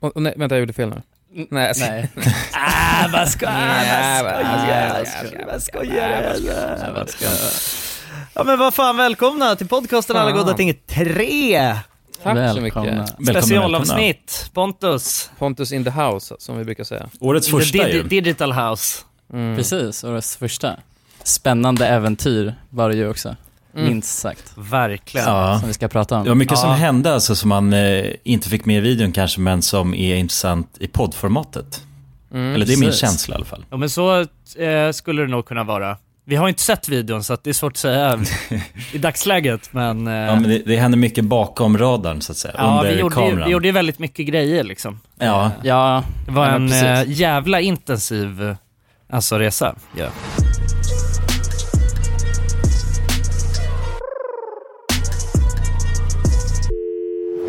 Och, och nej, vänta, jag gjorde fel nu. Nej, Nej. Ah, vad skojar vad jag? skojar Vad skojar jag? Nej, vad ska Ja men vad fan, välkomna till podcasten Alla goda ting 3! Tack så Välkomna. mycket. Välkomna, välkomna. Specialavsnitt, Pontus. Pontus in the house, som vi brukar säga. Årets första di- ju. Digital House. Mm. Precis, årets första. Spännande äventyr var det ju också, Mm. minst sagt, Verkligen. Ja. som vi ska prata om. Det var mycket som Ja. hände alltså som man eh, inte fick med i videon kanske men som är intressant i poddformatet. Mm. Eller det är min precis. känsla i alla fall. Ja men så eh, skulle det nog kunna vara. Vi har inte sett videon så att det är svårt att säga i dagsläget men... Eh, Ja, men det, det händer mycket bakom radarn så att säga, ja, under vi gjorde, ju, kameran. vi gjorde ju väldigt mycket grejer liksom. Ja, Ja, Det var Ja, en precis. eh, jävla intensiv alltså, resa. Ja.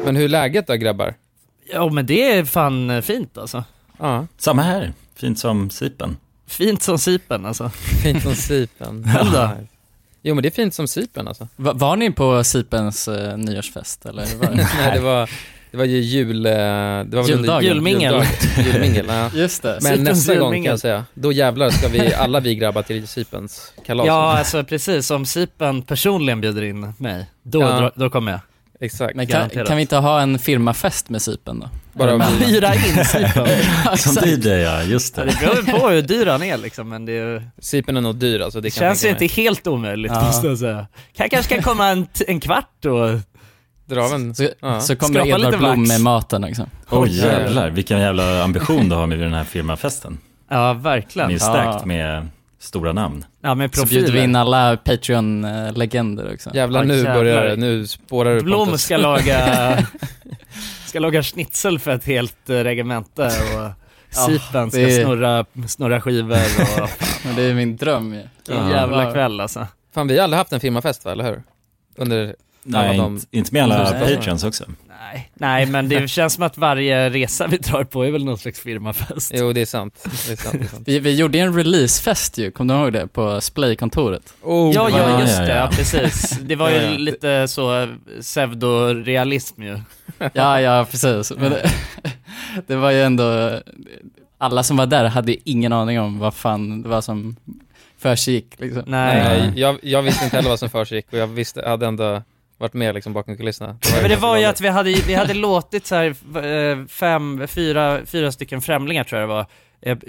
Men hur är läget då grabbar? ja men det är fan eh, fint alltså. Ja, samma här. Fint som Sipen. Fint som sipen alltså. fint som Sipen. Då? Jo men det är fint som Sipen alltså. Va- var ni på Sipens eh, nyårsfest eller? Var det? Nej, det var, det var ju jul... eh, Det var Juldagen. Julmingel. Julmingel, ja. Just det. Men Sipens nästa gång kan julmingel. jag säga, då jävlar ska vi, alla vi grabbar till Sipens kalas. Ja alltså precis, om sipen personligen bjuder in mig, då, Ja. då kommer jag. Exakt. Men kan, kan vi inte ha en firmafest med Sipen då? Bara Hyra in sipen. Som DJ ja, just det. det beror på hur dyr han är liksom, men det, är- Sipen är nog dyr alltså, det kan känns ju inte helt omöjligt Ja. måste jag säga. Kan, kanske kan komma en, en kvart och... Dra av en... Så, Ja. så kommer Skrapa Edvard Blom med maten liksom. Oj jävlar, vilken jävla ambition du har med den här firmafesten. Ja, Ni verkligen. är starkt Ja. med stora namn. Ja, med Så bjuder vi profiler. in alla Patreon-legender också. Jävlar nu jävlar. börjar det, nu spårar du Blom ska laga... ska laga schnitzel för ett helt eh, regemente och Sipen ska det är- snurra, snurra skivor och... Men det är min dröm ju. En Ja. jävla kväll alltså. Fan vi har aldrig haft en firmafest va, eller hur? Under... Nej, de- inte, inte med alla Nej. patreons också. Nej, nej men det känns som att varje resa vi drar på är väl någon slags firmafest. Jo det är sant, det är sant. Det är sant. Vi, vi gjorde en releasefest ju, kommer du ihåg det? På Splay-kontoret. Oh, Ja, ja, just ja, det, ja. ja precis. Det var ju Ja, ja. lite så pseudorealism ju. Ja, ja, precis. Men det, det var ju ändå, alla som var där hade ingen aning om vad fan det var som försiggick liksom. Nej. Nej, jag, jag visste inte heller vad som försiggick och jag visste, hade ändå varit med liksom bakom kulisserna. Ja, men det var ju att vi hade, vi hade låtit så här, eh, fem, fyra, fyra stycken främlingar tror jag det var,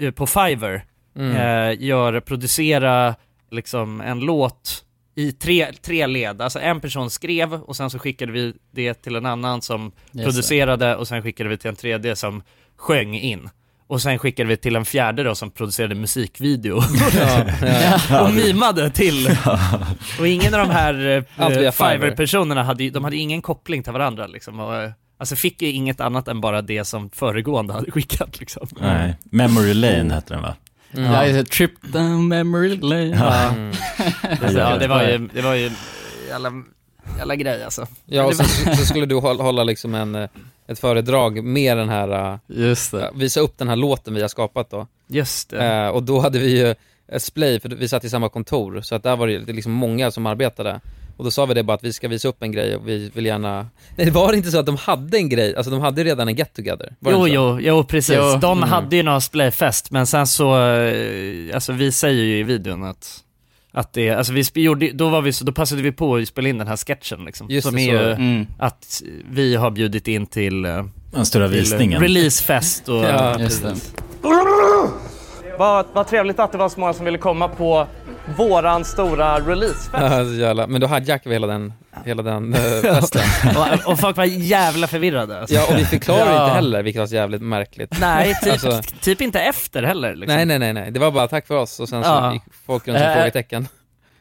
eh, på Fiverr, Mm. eh, gör, producera liksom en låt i tre, tre led. Alltså en person skrev och sen så skickade vi det till en annan som det. producerade och sen skickade vi till en tredje som sjöng in. Och sen skickade vi till en fjärde då som producerade musikvideo Ja, ja. och mimade till. Och ingen av de här eh, Fiverr. Fiverr-personerna hade, de hade ingen koppling till varandra liksom. Och, eh, alltså fick ju inget annat än bara det som föregående hade skickat liksom. Nej, Memory Lane hette den va? Mm. Ja, det, trip down memory lane. Ja. Mm. Alltså, ja, det var ju, det var ju jävla, jävla grej alltså. Ja, och så, så skulle du hålla, hålla liksom en, eh, ett föredrag med den här, Just det. uh, visa upp den här låten vi har skapat då. Just det. Eh, och då hade vi ju ett splay, för vi satt i samma kontor, så att där var det ju liksom många som arbetade. Och då sa vi det bara att vi ska visa upp en grej och vi vill gärna... Nej det var inte så att de hade en grej, alltså de hade redan en get together. Var det Jo, jo, jo, precis. Jo. De Mm. hade ju någon splayfest, men sen så, eh, alltså vi säger ju i videon att, att det, alltså vi gjorde, då var vi så, då passade vi på att spela in den här sketchen liksom. Just som det, är ju Mm, att vi har bjudit in till, eh, Den stora till visningen. releasefest och... Ja. just det. Vad, vad trevligt att det var så många som ville komma på våran stora releasefest. Ja, så jävla. Men då hijackade vi hela den, hela den eh, festen. och, och folk var jävla förvirrade. Alltså. Ja, och vi förklarade Ja. inte heller, vilket var så jävligt märkligt. Nej, typ, Alltså- typ inte efter heller. Liksom. Nej, nej, nej, nej. Det var bara tack för oss och sen så Ja. gick folk runt som Äh. frågetecken.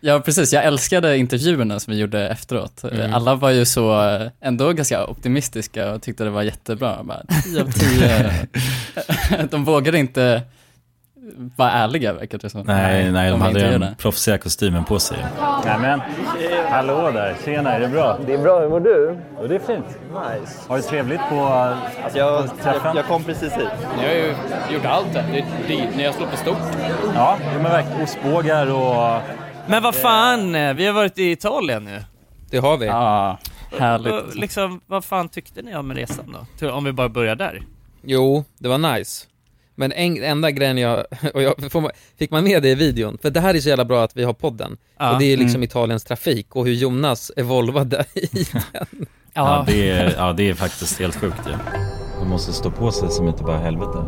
Ja, precis. Jag älskade intervjuerna som vi gjorde efteråt. Mm. Alla var ju så, eh, ändå ganska optimistiska och tyckte det var jättebra. Bara 10 av 10. De vågade inte vara ärliga, verkar det som. Nej, nej, de hade den proffsiga kostymen på sig. Nämen, hallå där. Tjena, är det bra? Det är bra, hur mår du? Och det är fint. Nice. Har du trevligt på... Alltså jag, jag, jag kom precis hit. Ni har ju gjort allt det. det, det ni har slått på stort. Ja, men verkligen. Ostbågar och... Men vad fan, eh, vi har varit i Italien nu. Det har vi. Ja, härligt. Och Liksom, vad fan tyckte ni om resan då? Om vi bara börjar där. Jo, det var nice. Men en, enda grejen jag, och jag får, man- fick man med det i videon? För det här är så jävla bra att vi har podden. Ja. Och det är liksom Mm. Italiens trafik och hur Jonas evolvade i Ja, Ja, det är, ja, det är faktiskt helt sjukt ju. Man måste stå på sig som inte bara helvete.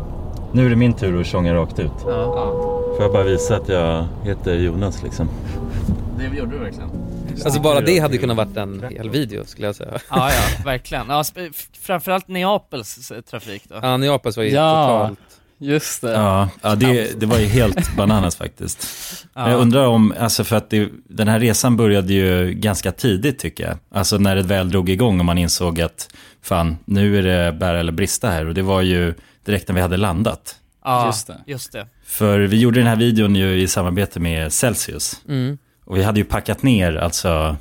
Nu är det min tur att tjonga rakt ut. Får jag bara visa att jag heter Jonas liksom? Det gjorde du verkligen. Alltså bara det hade kunnat varit en hel video skulle jag säga. ja, ja verkligen. Ja, framförallt Neapels eh, trafik då. Ja, Neapels var ju Ja. totalt... Just det. Ja, ja det, det var ju helt bananas faktiskt. Ja. Jag undrar om, alltså för att det, den här resan började ju ganska tidigt tycker jag. Alltså när det väl drog igång och man insåg att fan, nu är det bära eller brista här. Och det var ju direkt när vi hade landat. Ja, Just det. Just det. För vi gjorde den här videon ju i samarbete med Celsius. Mm. Och vi hade ju packat ner alltså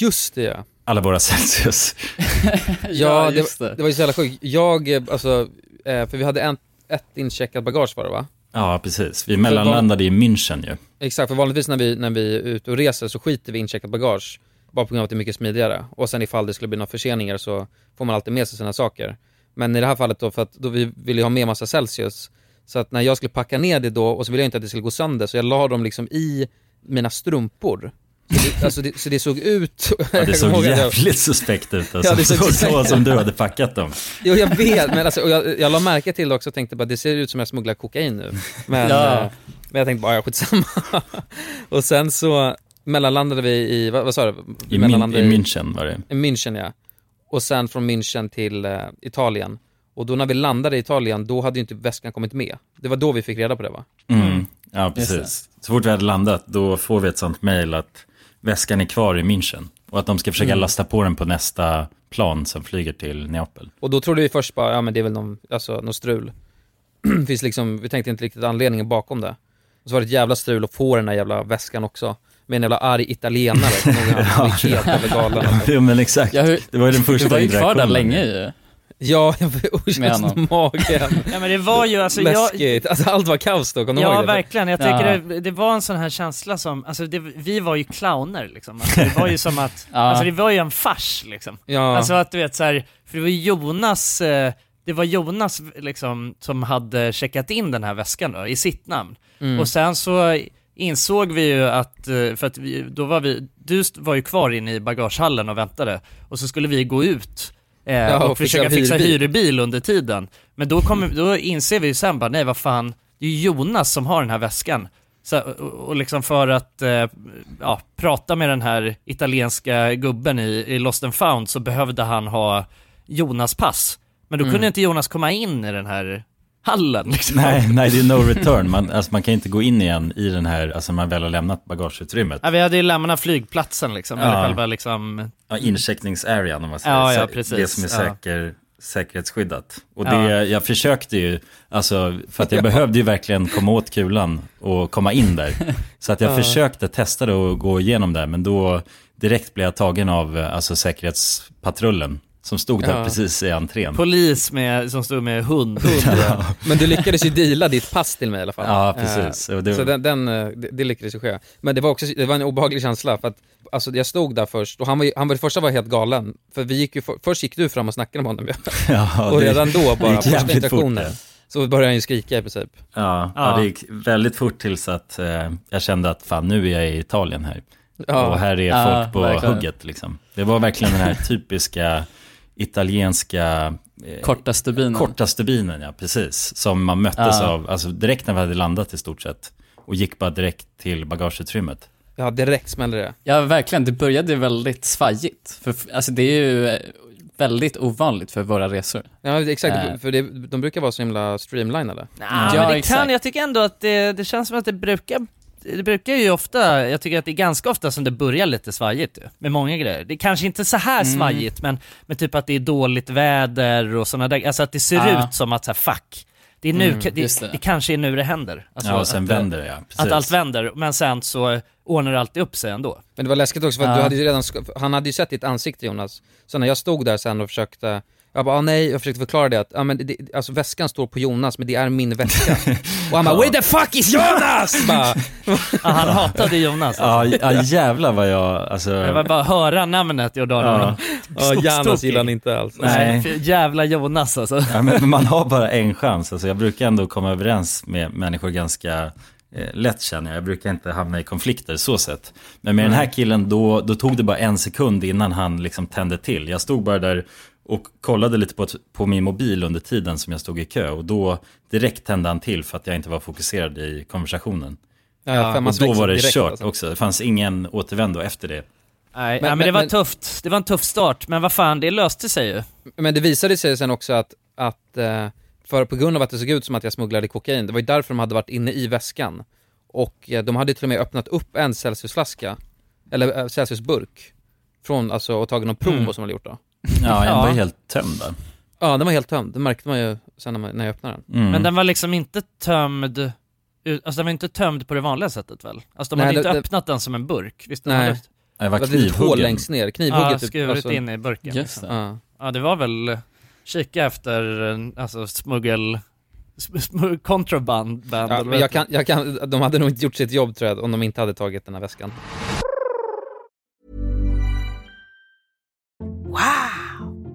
Just det ja. alla våra Celsius. Ja, just det, det var ju så jävla sjukt. Jag, eh, alltså, eh, för vi hade en, ett incheckat bagage var det va? Ja, precis. Vi mellanlandade i München ju. Exakt, för vanligtvis när vi, när vi är ute och reser så skiter vi i incheckat bagage. Bara på grund av att det är mycket smidigare. Och sen ifall det skulle bli några förseningar så får man alltid med sig sina saker. Men i det här fallet då, för att då vi ville ju ha med massa Celsius. Så att när jag skulle packa ner det då, och så ville jag inte att det skulle gå sönder, så jag la dem liksom i mina strumpor. Så det, alltså det, så det såg ut... Ja, det såg jävligt suspekt ut alltså. Ja, det såg så, som du hade packat dem. Jo jag vet, men alltså, jag, jag la märke till det också och tänkte bara det ser ut som jag smugglar kokain nu. Men, Ja. eh, men jag tänkte bara, ja skitsamma. och sen så mellanlandade vi i, vad, vad sa du? I, min, Mellanlandade I München var det. I München ja. Och sen från München till eh, Italien. Och då när vi landade i Italien, då hade ju inte väskan kommit med. Det var då vi fick reda på det va? Mm. Ja, precis. Så fort vi hade landat, då får vi ett sånt mail att väskan är kvar i München. Och att de ska försöka Mm. lasta på den på nästa plan som flyger till Neapel. Och då trodde vi först bara, ja men det är väl någon, alltså, någon strul. Finns liksom, vi tänkte inte riktigt anledningen bakom det. Och så var det ett jävla strul att få den här jävla väskan också. Med en jävla arg italienare, du helt jävla galen. Ja, men exakt. Ja, hur, Det var ju den du första var ju kvar där interaktionen. länge ju. Ja, jag ont honom. i magen. Ja men det var ju alltså, jag, Läskigt. Alltså allt var kaos då, kommer Ja det? verkligen, jag tycker det, det var en sån här känsla som, alltså det, vi var ju clowner liksom. Alltså, det var ju som att, Ja. alltså det var ju en fars liksom. Ja, Alltså att du vet så här, för det var Jonas, eh, det var Jonas liksom som hade checkat in den här väskan då, i sitt namn. mm. Och sen så insåg vi ju att, eh, för att vi, då var vi, du var ju kvar inne i bagagehallen och väntade, och så skulle vi gå ut eh, och och försöka fixa hyrbil. hyrbil under tiden. Men då, kommer, då inser vi ju sen bara, nej vad fan, det är Jonas som har den här väskan. Så, och, och liksom för att eh, ja, prata med den här italienska gubben i, i Lost and found så behövde han ha Jonas pass. Men då kunde inte Jonas komma in i den här hallen liksom. Nej, nej, det är no return. Man, alltså, man kan inte gå in igen i den här, alltså man väl har lämnat bagageutrymmet. Ja, vi hade ju lämnat flygplatsen liksom, Ja. eller själva liksom, Ja, incheckningsarean om man säger. Ja, ja, precis. Det som är Ja. säker, säkerhetsskyddat. Och det, Ja. jag försökte ju, alltså, för att jag behövde ju verkligen komma åt kulan och komma in där. Så att jag Ja. försökte testa det och gå igenom där, men då direkt blev jag tagen av alltså, säkerhetspatrullen som stod där Ja. precis i entrén. polis med, som stod med hund. ja. Men du lyckades ju deala ditt pass till mig i alla fall. Ja, precis. Det- Så den, den, eh, det, det lyckades ju ske. Men det var också, det var en obehaglig känsla för att, alltså jag stod där först och han var han var det första var helt galen. För vi gick ju, för, först gick du fram och snackade med honom Ja, och redan då bara, gick första fort interaktionen, så började han ju skrika i princip. Ja, ja. Ja. det gick väldigt fort tills att eh, jag kände att fan nu är jag i Italien här. Ja. Och här är Ja, folk på verkligen. hugget liksom. Det var verkligen den här typiska italienska eh, Korta stubinen. korta stubinen, ja precis. Som man möttes Ja. av, alltså direkt när vi hade landat i stort sett. Och gick bara direkt till bagageutrymmet. Ja, direkt smällde det. Ja, verkligen. Det började väldigt svajigt. För, alltså det är ju eh, väldigt ovanligt för våra resor. Ja, exakt, Eh. för det, de brukar vara så himla streamlinade. Nej, Ja, men det kan, exakt. jag tycker ändå att det, det känns som att det brukar det brukar ju ofta, jag tycker att det är ganska ofta som det börjar lite svajigt ju, med många grejer. Det är kanske inte så här Mm. svajigt, men, men typ att det är dåligt väder och sådana där, alltså att det ser Ja. ut som att så här, fuck, det är nu, Mm, det, det. det. kanske är nu det händer. Alltså, ja, och sen att, vänder det, ja. Precis. Att allt vänder, men sen så ordnar det alltid upp sig ändå. Men det var läskigt också för Ja. du hade ju redan, han hade ju sett ditt ansikte Jonas. Så när jag stod där sen och försökte, Jag bara, ah, nej, jag försökte förklara det att, ja men det, alltså väskan står på Jonas, men det är min väska. och han bara, where the fuck is Jonas? bara, Ja, han hatade Jonas. Alltså. Ja, ja jävlar vad jag, alltså... Jag var bara höra namnet gjorde honom Ja. ja, Janos gillar han inte alls. Nej. Nej. Jävla Jonas alltså. Ja, men men man har bara en chans. Alltså, jag brukar ändå komma överens med människor ganska eh, lätt känner jag. Jag brukar inte hamna i konflikter så sett. Men med den här killen då, då tog det bara en sekund innan han liksom tände till. Jag stod bara där och kollade lite på, på min mobil under tiden som jag stod i kö. Och då direkt tände han till för att jag inte var fokuserad i konversationen. Ja, och då var det direkt, kört alltså. också. Det fanns ingen återvändo efter det. Nej, Men- men, men, det var men- tufft. Det var en tuff start, men vad fan, det löste sig ju. Men det visade sig sen också att, att eh, för på grund av att det såg ut som att jag smugglade kokain, det var ju därför de hade varit inne i väskan. Och eh, de hade till och med öppnat upp en Celsiusflaska, eller eh, Celsiusburk, från, alltså, och tagit någon promo Mm. som de hade gjort då. Ja, jag Ja. var helt tömd där. Ja, den var helt tömd, det märkte man ju sen när, man, när jag öppnade den. Mm. Men den var liksom inte tömd, ut- alltså den var inte tömd på det vanliga sättet väl? Alltså de Nej, hade det- inte det- öppnat den som en burk, visst? De Nej. hade, jag var Det var hål knivhuggen. längst ner, knivhugget ja, typ. skurit alltså, in i burken. Just liksom. det. Ja. Ja, det var väl, kika efter, eh, alltså smuggel, sm- sm- contraband band, Ja, men jag kan, jag kan, de hade nog inte gjort sitt jobb tror jag om de inte hade tagit den här väskan.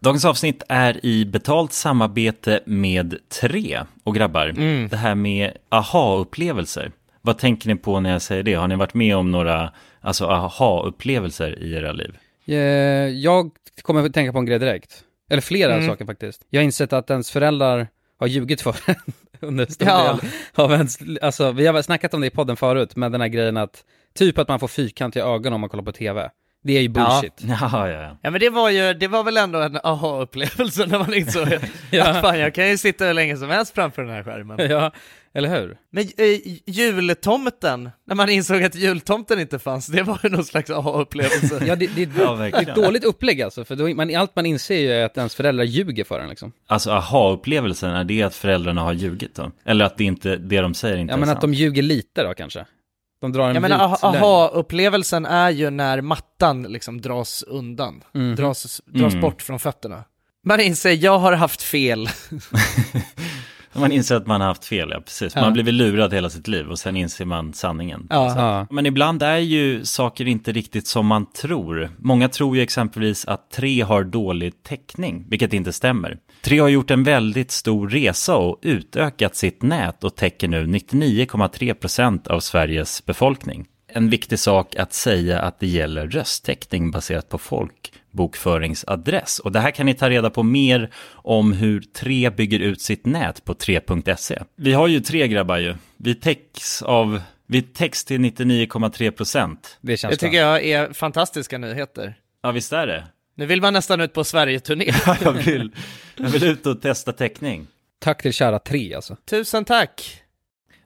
Dagens avsnitt är i betalt samarbete med Tre. Och grabbar, Mm. det här med aha-upplevelser. Vad tänker ni på när jag säger det? Har ni varit med om några alltså, aha-upplevelser i era liv? Eh, Jag kommer att tänka på en grej direkt. Eller flera Mm. saker faktiskt. Jag har insett att ens föräldrar har ljugit för en under stor Ja. del av ens, alltså vi har snackat om det i podden förut, med den här grejen att, typ att man får fyrkantiga ögon om man kollar på TV. Det är ju bullshit. Ja, ja, ja. Ja men det var ju, det var väl ändå en aha-upplevelse när man insåg Ja. att fan jag kan ju sitta hur länge som helst framför den här skärmen. Ja, eller hur? Men äh, jultomten, när man insåg att jultomten inte fanns, det var ju någon slags aha-upplevelse. Ja, det, det, Ja, det är ett dåligt upplägg alltså, för då, man, allt man inser ju är att ens föräldrar ljuger för en liksom. Alltså aha-upplevelsen, är det att föräldrarna har ljugit då? Eller att det, inte, det de säger inte Ja är men att sant? de ljuger lite då kanske. De drar en Jag menar, aha-upplevelsen är ju när mattan liksom dras undan, Mhm. dras, dras Mm. bort från fötterna. Man inser, jag har haft fel. Man inser att man har haft fel, ja precis. Man Ja. har blivit lurad hela sitt liv och sen inser man sanningen. Ja. Ja. Men ibland är ju saker inte riktigt som man tror. Många tror ju exempelvis att tre har dålig täckning, vilket inte stämmer. Tre har gjort en väldigt stor resa och utökat sitt nät och täcker nu 99,3% av Sveriges befolkning. En viktig sak att säga att det gäller rösttäckning baserat på folkbokföringsadress. Och det här kan ni ta reda på mer om hur tre bygger ut sitt nät på 3.se. Vi har ju tre grabbar ju. Vi täcks av vi täcks till 99,3 procent. Det känns Det tycker jag är fantastiska nyheter. Ja, visst är det? Nu vill man nästan ut på Sverige-turné. Ja, jag vill, jag vill ut och testa täckning. Tack till kära tre alltså. Tusen tack!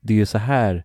det är ju så här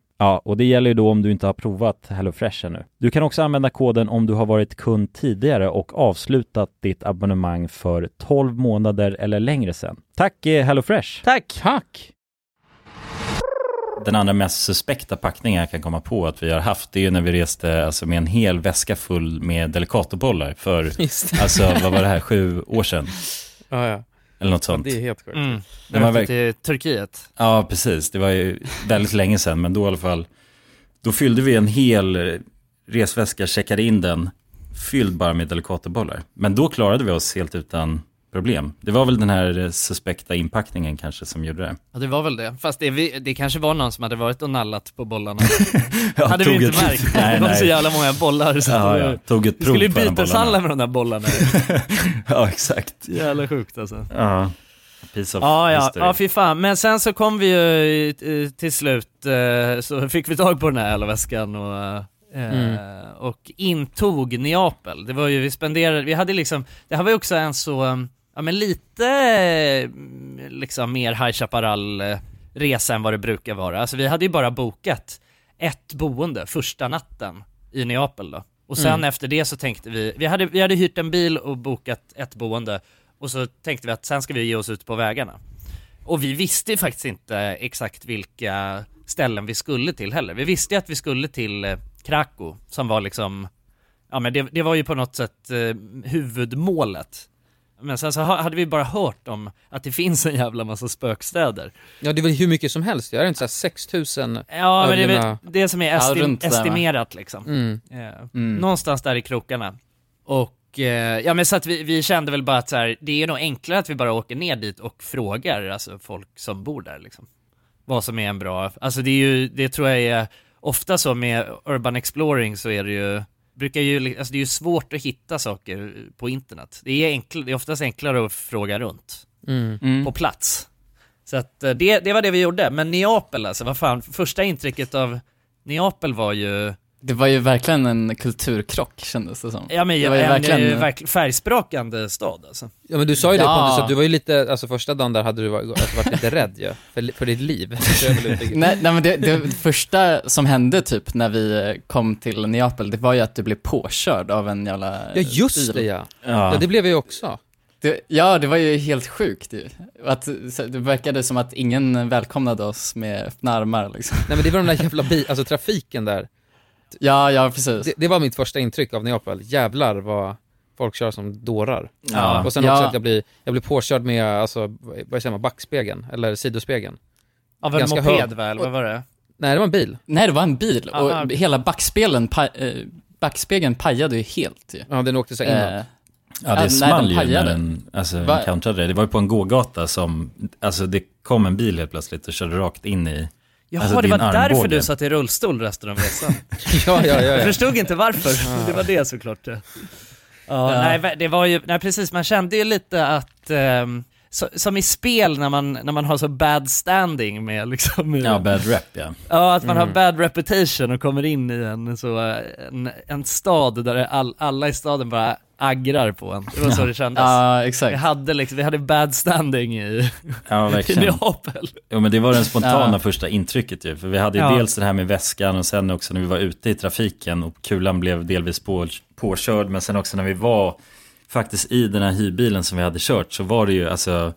Ja, och det gäller ju då om du inte har provat HelloFresh ännu. Du kan också använda koden om du har varit kund tidigare och avslutat ditt abonnemang för 12 månader eller längre sedan. Tack eh, HelloFresh! Tack! Tack! Den andra mest suspekta packningen jag kan komma på att vi har haft, det är ju när vi reste alltså, med en hel väska full med Delicatobollar för, alltså vad var det här, sju år sedan? Ja, ja. Eller något sånt. Det är helt sjukt. Mm. Det var verk- till Turkiet. Ja, precis. Det var ju väldigt länge sedan, men då i alla fall. Då fyllde vi en hel resväska, checkade in den, fylld bara med Delicatobollar. Men då klarade vi oss helt utan problem. Det var väl den här eh, suspekta inpackningen kanske som gjorde det. Ja det var väl det, fast det, vi- det kanske var någon som hade varit och nallat på bollarna. Ja, hade vi inte ett- märkt. Nej, det var nej. så jävla många bollar. Så Ja, ja. Tog ett Vi prov skulle ju byteshandla med de där bollarna. ja, exakt. Jävla sjukt alltså. Ja. Piece of Ja, ja, history. ja fy fan. Men sen så kom vi ju till slut, eh, så fick vi tag på den här väskan och, eh, Mm. och intog Neapel. Det var ju, vi spenderade, vi hade liksom, det här var ju också en så, eh, ja men lite eh, liksom mer High Chaparral resa än vad det brukar vara. Alltså vi hade ju bara bokat ett boende första natten i Neapel då. Och sen Mm. efter det så tänkte vi, vi hade, vi hade hyrt en bil och bokat ett boende och så tänkte vi att sen ska vi ge oss ut på vägarna. Och vi visste ju faktiskt inte exakt vilka ställen vi skulle till heller. Vi visste ju att vi skulle till eh, Krakow som var liksom, ja men det, det var ju på något sätt eh, huvudmålet. Men sen så ha- hade vi bara hört om att det finns en jävla massa spökstäder. Ja det är väl hur mycket som helst, jag är inte såhär 6000 Ja men det är väl det som är esti- estimerat liksom. Mm. Eh, Mm. Någonstans där i krokarna. Och, eh, ja men så att vi, vi kände väl bara att så här, det är nog enklare att vi bara åker ner dit och frågar alltså folk som bor där liksom. Vad som är en bra, alltså det är ju, det tror jag är, ofta så med urban exploring så är det ju, brukar ju, alltså det är ju svårt att hitta saker på internet. Det är, enkl, det är oftast enklare att fråga runt Mm. Mm. på plats. Så att eh, det, det var det vi gjorde, men Neapel alltså, vad fan, första intrycket av Neapel var ju, Det var ju verkligen en kulturkrock kändes det som. ja men det var ju en verkligen... verkligen, verkligen färgsprakande stad alltså. Ja men du sa ju det Ja. Pontus, att du var ju lite, alltså första dagen där hade du varit, alltså, varit lite rädd ju, för, för ditt liv. Nej, nej men det, det första som hände typ när vi kom till Neapel, det var ju att du blev påkörd av en jävla Ja just bil. det ja. Ja. Ja det blev ju också. Det, ja, det var ju helt sjukt ju. Att, det verkade som att ingen välkomnade oss med öppna armar liksom. Nej men det var den där jävla bi, alltså trafiken där. Ja, ja precis. Det, det var mitt första intryck av Neapel, jävlar vad folk kör som dårar. Ja. Och sen Ja. också att jag blir, jag blir påkörd med, alltså, vad säger man, backspegeln, eller sidospegeln. Av en Ganska moped hög. väl, vad var det? Nej det var en bil. Nej, det var en bil och Aha. hela backspegeln, pa, eh, backspegeln pajade ju helt ju. Ja den åkte så inåt. Eh, Ja, det nej, small ju när den alltså, Va- encountrade det. Det var ju på en gågata som, alltså det kom en bil helt plötsligt och körde rakt in i Jaha, Alltså, det var din därför armbåge. du satt i rullstol resten av resan. ja, ja, ja, Jag ja. förstod inte varför, det var det såklart. Ja, Ja. Nej, det var ju, nej precis, man kände ju lite att, ehm, så, som i spel när man, när man har så bad standing med liksom, Ja, bad rep ja. Ja, att man Mm. har bad reputation och kommer in i en, så, en, en stad där all, alla i staden bara aggrar på en. Det var så det kändes. Ja, Vi exakt. hade liksom, vi hade bad standing i, Ja, i verkligen. Neapel. Jo men det var det spontana Ja. första intrycket ju, för vi hade ju Ja. dels det här med väskan och sen också när vi var ute i trafiken och kulan blev delvis på, påkörd, men sen också när vi var faktiskt i den här hyrbilen som vi hade kört så var det ju alltså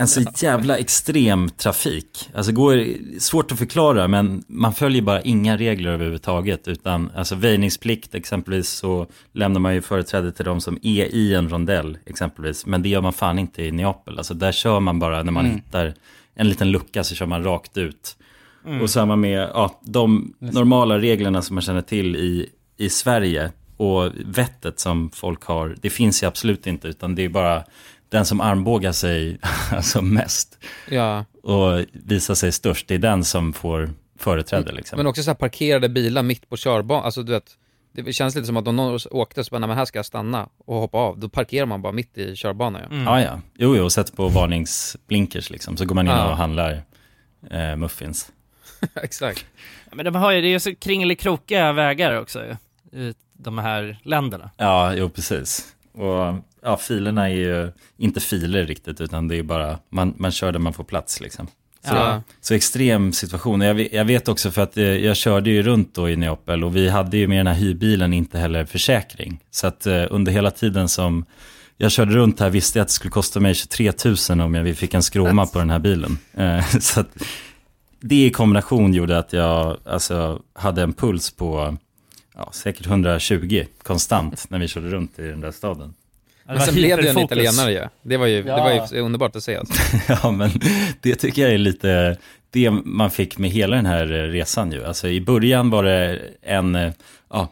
en så jävla extrem trafik. Alltså går, svårt att förklara men man följer bara inga regler överhuvudtaget utan alltså väjningsplikt exempelvis så lämnar man ju företräde till de som är i en rondell exempelvis. Men det gör man fan inte i Neapel. Alltså där kör man bara när man Mm. hittar en liten lucka så kör man rakt ut. Och samma med ja, de normala reglerna som man känner till i, i Sverige och vettet som folk har, det finns ju absolut inte utan det är bara den som armbågar sig alltså mest ja. och visar sig störst, det är den som får företräde liksom. Men också så här parkerade bilar mitt på körbanan, alltså du vet, det känns lite som att om någon åkte så bara, men här ska jag stanna och hoppa av, då parkerar man bara mitt i körbanan. Ja, ja. Jo, jo, sätter på varningsblinkers liksom, så går man in Ja. och handlar eh, muffins. Exakt. Men de har ju, det är ju så kringelikrokiga vägar också i de här länderna. Ja, jo precis. Och ja, filerna är ju inte filer riktigt, utan det är bara, man, man kör där man får plats liksom. Så, Ja. så extrem situation. Jag vet, jag vet också för att eh, jag körde ju runt då i Neapel och vi hade ju med den här hyrbilen inte heller försäkring. Så att eh, under hela tiden som jag körde runt här visste jag att det skulle kosta mig 23 000 om jag fick en skråma på den här bilen. Eh, så att det i kombination gjorde att jag alltså, hade en puls på ja, säkert 120 konstant när vi körde runt i den där staden. Det Men var sen blev det ju en italienare ju. Det var ju, det var Ja. ju underbart att se alltså. Ja, men det tycker jag är lite det man fick med hela den här resan ju. Alltså i början var det en, ja,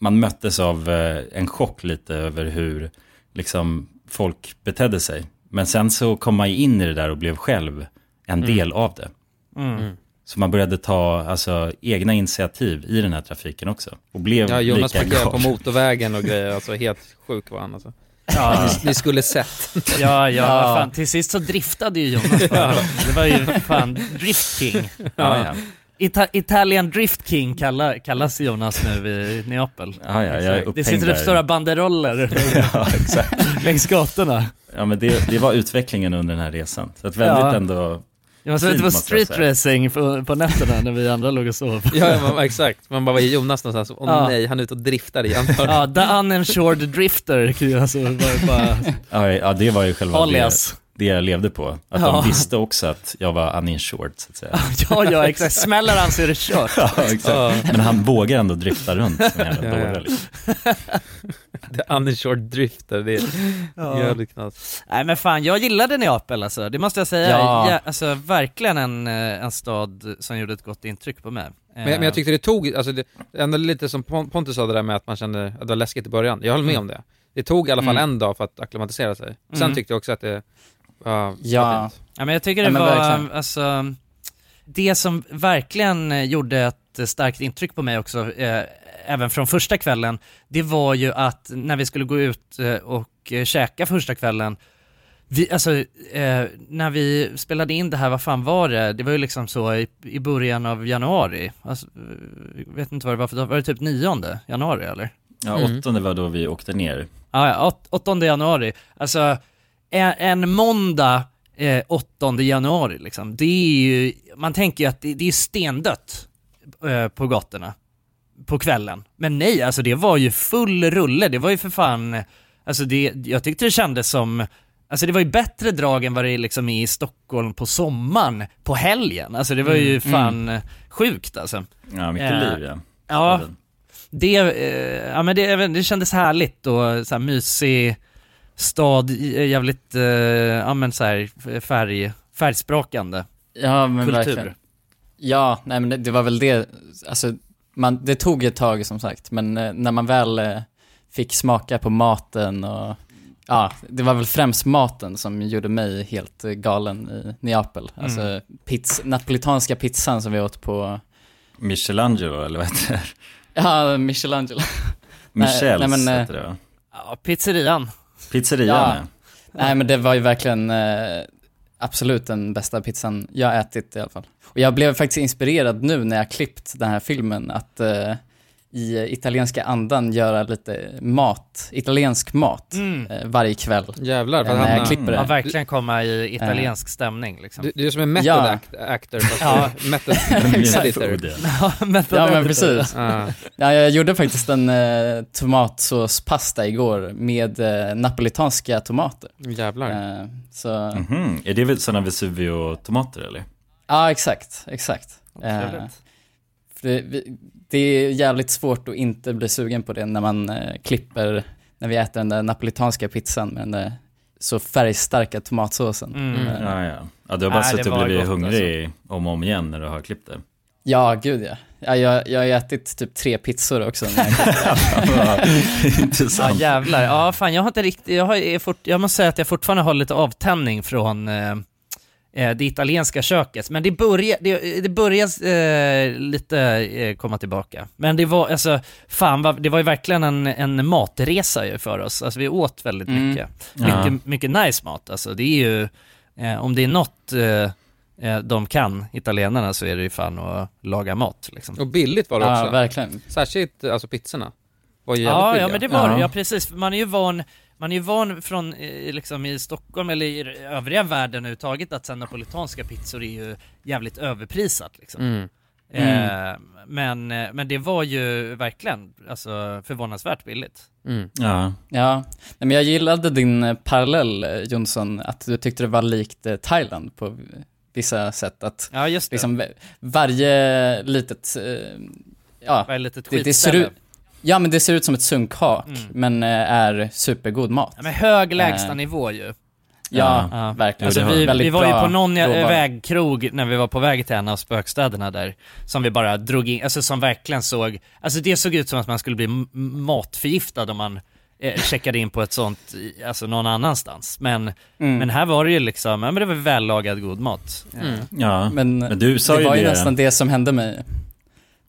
man möttes av eh, en chock lite över hur liksom folk betedde sig. Men sen så kom man ju in i det där och blev själv en del av det. Mm. Så man började ta alltså, egna initiativ i den här trafiken också. Och blev Ja, Jonas lika parkerade på motorvägen och grejer, alltså helt sjuk var han alltså. Ja, Ni, ni skulle sett. ja, ja, Ja. fan. till sist så driftade ju Jonas bara. Det var ju fan Drift King. Ja, ja. Ita- Italian Drift King kallar, kallas Jonas nu i Neapel. Ja, ja, jag det sitter upp stora banderoller ja, exakt. längs gatorna. Ja, men det, det var utvecklingen under den här resan. Så att väldigt Ja. ändå Var Fint, ute på måste jag street racing på, på nätterna när vi andra låg och sov. Ja, men, exakt. Man bara, var är Jonas någonstans? Åh Ja. nej, han är ute och driftar igen. Ja, the uninsured drifter, alltså var bara Ja, ja det var ju själva det, alias. Det jag levde på. Att Ja. de visste också att jag var uninsured, så att säga. Ja, ja, exakt. Smäller han så är det kört. Ja, exakt. Ja. Men han vågar ändå drifta runt som en jävla dåre. Liksom. The uninsured drifter, det är Ja. jävligt knas. Nej men fan, jag gillade Neapel alltså, det måste jag säga. Ja. Ja, alltså verkligen en, eh, en stad som gjorde ett gott intryck på mig. Men, men jag tyckte det tog, alltså det, ändå lite som Pon- Pontus sa det där med att man kände att det var läskigt i början. Jag håller med om det. Det tog i alla fall Mm. en dag för att acklimatisera sig. Sen Mm. tyckte jag också att det Ja. fint. Ja men jag tycker Ja, det men var, verkligen. alltså, det som verkligen eh, gjorde ett starkt intryck på mig också, eh, även från första kvällen, det var ju att när vi skulle gå ut eh, och eh, käka första kvällen, vi, alltså, eh, när vi spelade in det här, vad fan var det? Det var ju liksom så i, i början av januari. Alltså, eh, vet inte vad det var för dag. Var det typ 9 januari eller? Ja, Mm. åttonde var då vi åkte ner. Ja, ja, åt- 8 januari. Alltså, en, måndag eh, 8 januari liksom. Det är ju, man tänker ju att det, det är stendött eh, på gatorna på kvällen. Men nej, alltså det var ju full rulle. Det var ju för fan, alltså det, jag tyckte det kändes som Alltså det var ju bättre drag än vad det liksom är i Stockholm på sommaren, på helgen. Alltså det var ju Mm, fan eh, sjukt alltså. Ja, mycket Eh, liv ja. Ja, det, eh, ja men det, det kändes härligt och så här mysig stad, i- jävligt, eh, ja men så här färg, färgsprakande. Ja men Kultur. verkligen. Ja, nej men det, det var väl det, alltså man, det tog ett tag som sagt, men eh, när man väl eh, fick smaka på maten och ja, det var väl främst maten som gjorde mig helt eh, galen i Neapel. Alltså Mm. pizz, napolitanska pizzan som vi åt på, Michelangelo eller vad heter det? ja, Michelangelo. Michels nej, men, eh, heter det va? Ja, pizzerian. Pizzerian Ja. ja. Nej men det var ju verkligen eh, absolut den bästa pizzan jag ätit i alla fall. Och jag blev faktiskt inspirerad nu när jag klippt den här filmen att eh, i italienska andan göra lite mat, italiensk mat Mm. eh, varje kväll. Jävlar, eh, när jag klipper det. Ja, verkligen komma i italiensk stämning liksom. Du, du är som en method Ja. act, actor fast Ja. du- method editor. Ja, method Ja men precis. Ja. Ja, jag gjorde faktiskt en eh, tomatsåspasta igår med eh, napolitanska tomater. Jävlar. Eh, så, Mhm. Är det väl sådana Vesuvio-tomater eller? Ja, exakt, exakt. Eh, det, vi- det är jävligt svårt att inte bli sugen på det när man eh, klipper, när vi äter den där napolitanska pizzan med den där så färgstarka tomatsåsen. Mm. Eh, Ja, ja. Ja, du har bara suttit och blivit gott, hungrig om och om igen när du har klippt det. Ja, gud ja. ja jag, jag har ätit typ tre pizzor också. När jag Ja Intressant. jävlar, ja fan jag har inte riktigt, jag, har, är fort, jag måste säga att jag fortfarande har lite avtändning från eh, det italienska köket, men det börjar, det, det börjar eh, lite eh, komma tillbaka. Men det var, alltså, fan vad, det var ju verkligen en, en matresa ju för oss, alltså vi åt väldigt Mm. mycket. Ja. Mycket, mycket nice mat, alltså det är ju, eh, om det är något eh, eh, de kan, italienarna, så är det ju fan att laga mat liksom. Och billigt var det också. ja, verkligen. Särskilt alltså pizzorna. Var Ja, ja men det var det, Ja. ja precis. Man är ju van, man är ju van från eh, liksom i Stockholm eller i övriga världen överhuvudtaget att sen napolitanska pizzor är ju jävligt överprisat liksom. Mm. Eh, men, eh, men det var ju verkligen, alltså förvånansvärt billigt. Mm. Ja. Ja, men jag gillade din parallell Jonsson, att du tyckte det var likt Thailand på vissa sätt. Att Ja just det, liksom varje litet, ja, var ett litet det, det ser ut, ja men det ser ut som ett sunkhak, Mm. men eh, är supergod mat. Ja, men hög lägsta Eh, nivå ju. Ja, Ja. verkligen. Alltså det vi, vi var ju på någon eh, råvara. vägkrog när vi var på väg till en av spökstäderna där, som vi bara drog in, alltså som verkligen såg, alltså det såg ut som att man skulle bli matförgiftad om man eh, checkade in på ett sånt, alltså någon annanstans. Men, Mm. men här var det ju liksom, ja men det var vällagad god mat. Mm. ja. Men, Men du sa det ju var ju det. nästan det som hände mig,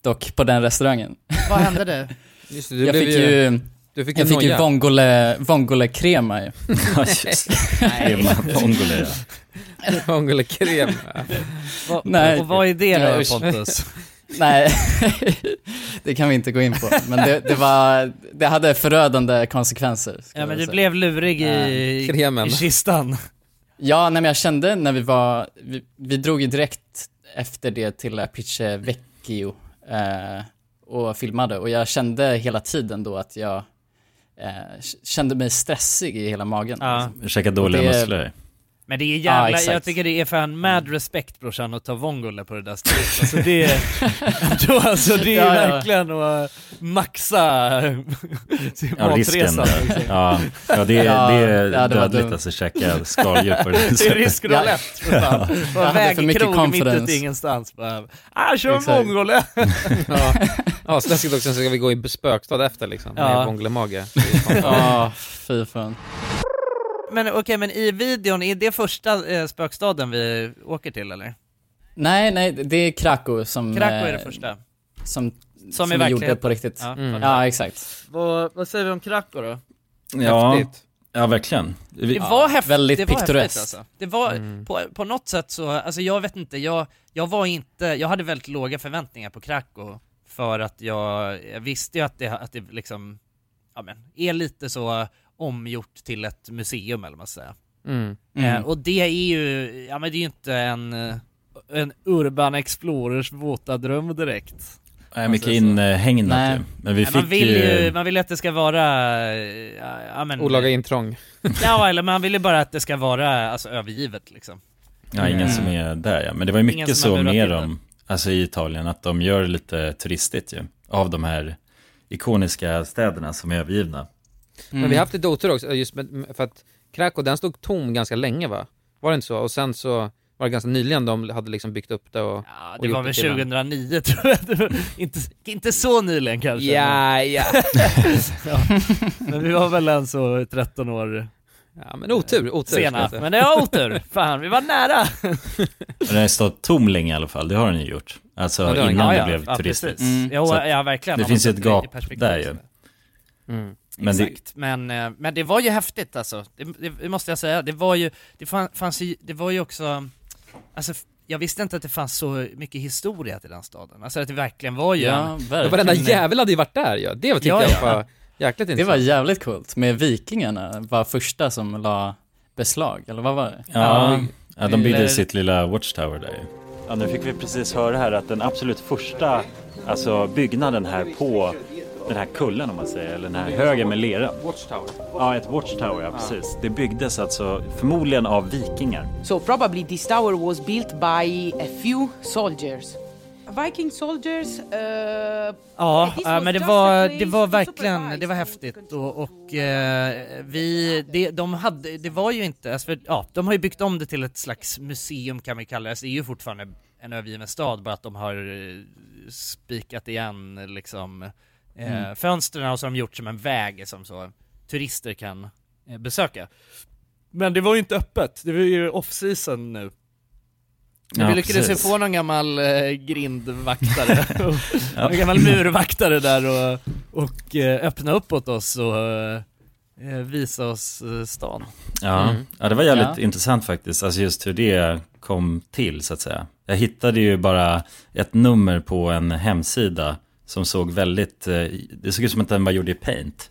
dock på den restaurangen. Vad hände det? Just det, du jag blev fick ju, du fick jag en fick ju vongole, vongole-krema ju. Ja, just det. Krema vongole, ja. Vongole-krem. Va, Nej. Och vad är det då. Pontus? Nej, det kan vi inte gå in på. Men det, det var, det hade förödande konsekvenser. Ja men du blev lurig i, Kremen. i kistan. Ja, nej, men jag kände när vi var, vi, vi drog ju direkt efter det till Apice Vecchio eh, och filmade och jag kände hela tiden då att jag eh, kände mig stressig i hela magen. Ja. Käka dåliga musslor. Men det är Ja, jävla, exakt. jag tycker det är fan mad respect brorsan att ta vongole på det där stället. Alltså det är, då, alltså det är Ja, ja. verkligen att maxa sin Ja, matresa. där. liksom. Ja, ja, det, Ja, det är ja, det dödligt alltså käka skaldjur på det Det är sättet. riskroulette för fan. På Jag en hade för mycket vägkrog mitt ute i ingenstans bara, ah kör vongole! Ja, ja så läskigt också, sen ska vi gå in på spökstad efter liksom, Ja. med vonglemage. Ja, fy fan. Men okej, men i videon, är det första eh, spökstaden vi åker till eller? Nej, nej, det är Krakow som, Krakow är det eh, första. som, som, i vi gjorde på riktigt. Ja, Ja, Mm. exakt. Vad, vad säger vi om Krakow då? Ja, Häftigt. Ja, verkligen. Vi, Det var häftigt, väldigt det var häftigt pittoreskt. alltså. Det var, Mm. på, på något sätt så, alltså jag vet inte, jag, jag var inte, jag hade väldigt låga förväntningar på Krakow för att jag, jag visste ju att det, att det liksom, ja men, är lite så omgjort till ett museum eller vad man ska säga. Mm. Eh, och det är ju, ja men det är ju inte en, eh, en Urban Explorers våta dröm direkt. Nej, mycket Alltså, så. inhägnat Nej. ju. Men vi Nej, man fick vill ju... ju, man vill ju att det ska vara, eh, ja, ja men Olaga intrång. Ja eller man vill ju bara att det ska vara, alltså övergivet liksom. Ja, ingen som är där ja. Men det var ju mycket så det. dem, alltså i Italien, att de gör lite turistigt ju. Av de här ikoniska städerna som är övergivna. Men vi har haft lite otur också, just med, för att Krakow den stod tom ganska länge va? Var det inte så? Och sen så var det ganska nyligen de hade liksom byggt upp det och... Ja, och det gjort var väl till en- 2009 tror jag, inte, inte så nyligen kanske. Ja, ja. ja. Men vi var väl än så 13 år Ja men otur, otur. ska sena. Men det var otur, fan vi var nära! Den har stått tom länge i alla fall, det har den ju gjort. Alltså Ja, det innan ja, det blev ja, precis. Mm. Jo, ja verkligen. det finns ju ett gap perspektiv. där ju. Mm. Men det, Exakt, men, eh, men det var ju häftigt alltså, det, det, det måste jag säga. Det var ju, det fann, fanns ju, det var ju också, alltså jag visste inte att det fanns så mycket historia till den staden. Alltså att det verkligen var ju Ja, en, verkligen. varenda jävel hade ju varit där ja. Det tyckte Ja, jag ja. var jäkligt Det var intressant. jävligt coolt, med vikingarna var första som la beslag, eller vad var det? ja, ja, de byggde Eller- sitt lilla watchtower där ju. Ja, nu fick vi precis höra här att den absolut första alltså, byggnaden här på den här kullen om man säger, eller den här högen med lera. Watchtower. Ja, ett watchtower, ja precis. Det byggdes alltså förmodligen av vikingar. So probably this tower was built by a few soldiers. Viking soldiers. Uh, Ja, men det var, det var verkligen, det var häftigt och, och eh, vi, det, de hade, det var ju inte, alltså för, ja, de har ju byggt om det till ett slags museum kan vi kalla det, alltså, det är ju fortfarande en övergiven stad, bara att de har eh, spikat igen liksom eh, Mm. fönstren och så har de gjort som en väg som så turister kan eh, besöka. Men det var ju inte öppet, det var ju off-season nu. Men Ja, vi lyckades ju få någon gammal eh, grindvaktare, en gammal murvaktare där och, och eh, öppna upp åt oss och eh, eh, visa oss eh, stan. Ja, Mm. ja det var jävligt Ja. intressant faktiskt, alltså just hur det kom till så att säga. Jag hittade ju bara ett nummer på en hemsida som såg väldigt, eh, det såg ut som att den var gjord i paint.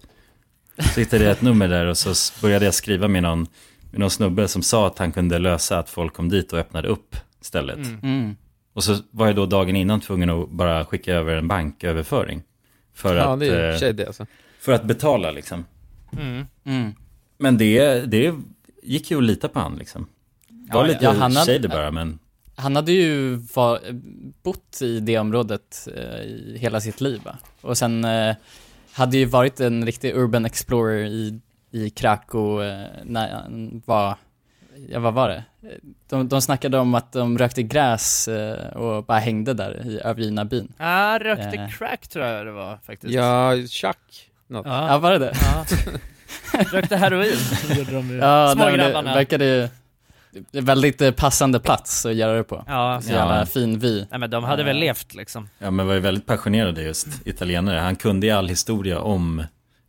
Så hittade jag ett nummer där och så började jag skriva med någon, med någon snubbe som sa att han kunde lösa att folk kom dit och öppnade upp stället. Mm. Mm. Och så var jag då dagen innan tvungen att bara skicka över en banköverföring. För, Ja att, eh, det alltså. för att betala liksom. Mm. Mm. Men det, det gick ju att lita på han liksom. Det var Ja, lite ja, han hade- shady bara men Han hade ju var, bott i det området eh, i hela sitt liv va? Och sen eh, hade ju varit en riktig urban explorer i, i Krakow eh, när han var, ja vad var det? De, de snackade om att de rökte gräs eh, och bara hängde där i övergivna byn. Ah, rökte Eh. crack tror jag det var faktiskt. Ja, Chuck. Något. Ja, Ja, var det det? ja. rökte heroin, gjorde de ju. Ja, nej, men det Smågrabbarna. verkade ju väldigt eh, passande plats att göra det på. Ja, Så Ja. jävla fin vy. nej men de hade väl levt liksom. Ja men var ju väldigt passionerade just, italienare. Han kunde ju all historia om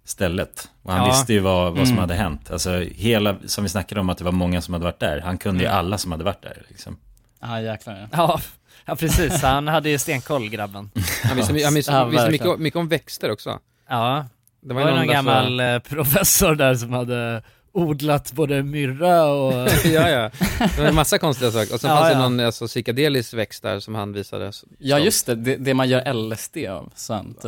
stället. Och han Ja. visste ju vad, vad som Mm. hade hänt. Alltså hela, som vi snackade om att det var många som hade varit där. Han kunde ju Mm. alla som hade varit där liksom. Ja, jäklar ja. Ja, ja precis, han hade ju stenkoll grabben. Han visste, han visste, Ja, visste mycket, mycket om växter också. Ja, Det det var var ju ju någon där gammal eh, professor där som hade odlat både myrra och... Ja, ja. Det var en massa konstiga saker. Och sen Ja, fanns det ja. någon alltså, psykedelisk växt där som han visade. Så- Ja just det, det, det man gör LSD av,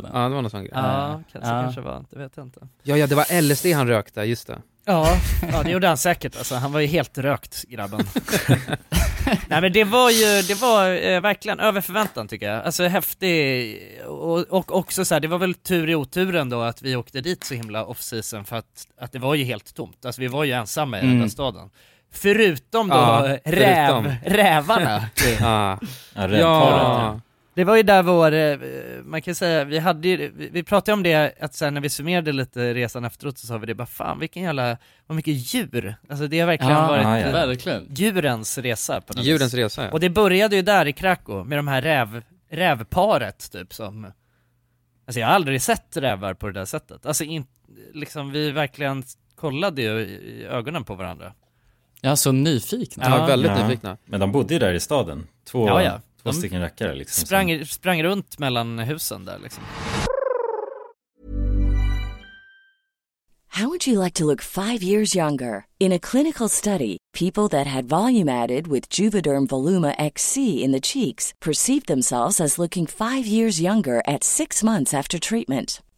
där. Ja, det var någon sån grej. Ja, kanske, Ja. kanske var, det vet jag inte. Ja, ja, det var LSD han rökte, just det. Ja, ja det gjorde han säkert alltså. Han var ju helt rökt grabben. Nej men det var ju, det var eh, verkligen över förväntan tycker jag. Alltså häftig, och, och också så här, det var väl tur i oturen då att vi åkte dit så himla off-season för att, att det var ju helt tomt. Alltså vi var ju ensamma i den Mm. där staden. Förutom då Ja, räv, förutom. rävarna. Ja, Ja. Det var ju där vår, eh, man kan säga, vi hade ju, vi- pratade om det, att sen när vi summerade lite resan efteråt så sa vi det bara fan vilken jävla, vad mycket djur. Alltså det har verkligen Ja, varit ja, ja. Verkligen. djurens resa på något Djurens vis. resa, ja. Och det började ju där i Krakow med de här räv, rävparet typ som Alltså jag har aldrig sett rävar på det där sättet, alltså in, liksom vi verkligen kollade ju i ögonen på varandra. Ja, så nyfikna. Ja, väldigt Ja. nyfikna. Men de bodde ju där i staden. Två, Ja, ja. Två De stycken rackare liksom. Sprang, sprang runt mellan husen där liksom. How would you like to look five years younger? In a clinical study, people that had volume added with Juvederm Voluma XC in the cheeks perceived themselves as looking five years younger at six months after treatment.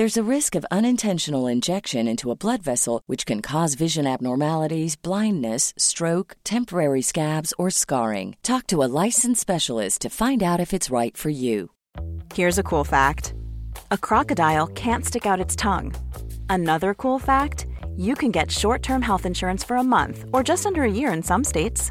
There's a risk of unintentional injection into a blood vessel, which can cause vision abnormalities, blindness, stroke, temporary scabs, or scarring. Talk to a licensed specialist to find out if it's right for you. Here's a cool fact a crocodile can't stick out its tongue. Another cool fact you can get short term health insurance for a month or just under a year in some states.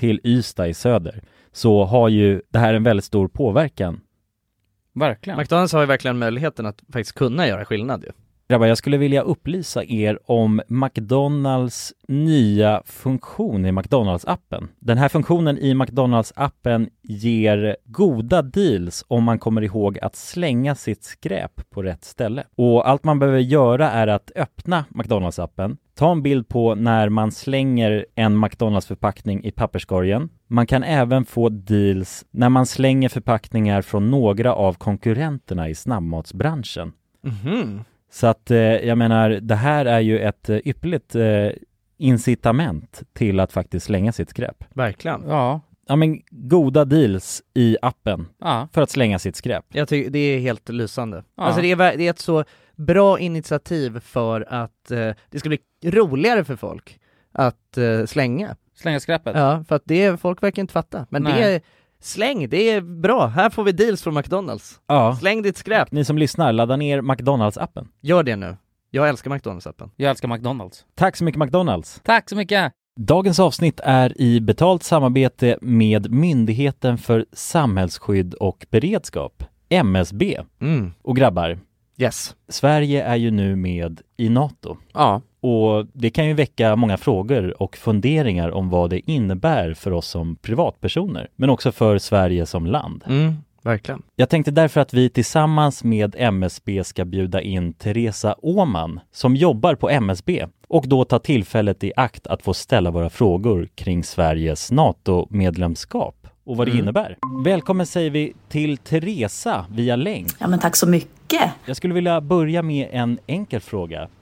till Ystad i söder, så har ju det här en väldigt stor påverkan. Verkligen. McDonalds har ju verkligen möjligheten att faktiskt kunna göra skillnad ju. Grabbar, jag skulle vilja upplysa er om McDonalds nya funktion i McDonalds-appen. Den här funktionen i McDonalds-appen ger goda deals om man kommer ihåg att slänga sitt skräp på rätt ställe. Och allt man behöver göra är att öppna McDonalds-appen, ta en bild på när man slänger en McDonalds-förpackning i papperskorgen. Man kan även få deals när man slänger förpackningar från några av konkurrenterna i snabbmatsbranschen. Mhm. Så att eh, jag menar, det här är ju ett eh, ypperligt eh, incitament till att faktiskt slänga sitt skräp. Verkligen. Ja. Ja men goda deals i appen Ja. för att slänga sitt skräp. Jag tycker det är helt lysande. Ja. Alltså det är, det är ett så bra initiativ för att eh, det ska bli roligare för folk att eh, slänga. Slänga skräpet? Ja, för att det är, folk verkar inte fatta. Men det Nej. är, släng, det är bra. Här får vi deals från McDonalds. Ja. Släng ditt skräp. Ni som lyssnar, ladda ner McDonalds-appen. Gör det nu. Jag älskar McDonalds-appen. Jag älskar McDonalds. Tack så mycket McDonalds! Tack så mycket! Dagens avsnitt är i betalt samarbete med Myndigheten för samhällsskydd och beredskap, MSB. Mm. Och grabbar, Yes. Sverige är ju nu med i NATO. Ja. Och det kan ju väcka många frågor och funderingar om vad det innebär för oss som privatpersoner, men också för Sverige som land. Mm, verkligen. Jag tänkte därför att vi tillsammans med MSB ska bjuda in Teresa Åman som jobbar på MSB och då ta tillfället i akt att få ställa våra frågor kring Sveriges NATO-medlemskap och vad det Mm. innebär. Välkommen säger vi till Teresa via länk. Ja, men tack så mycket. Jag skulle vilja börja med en enkel fråga.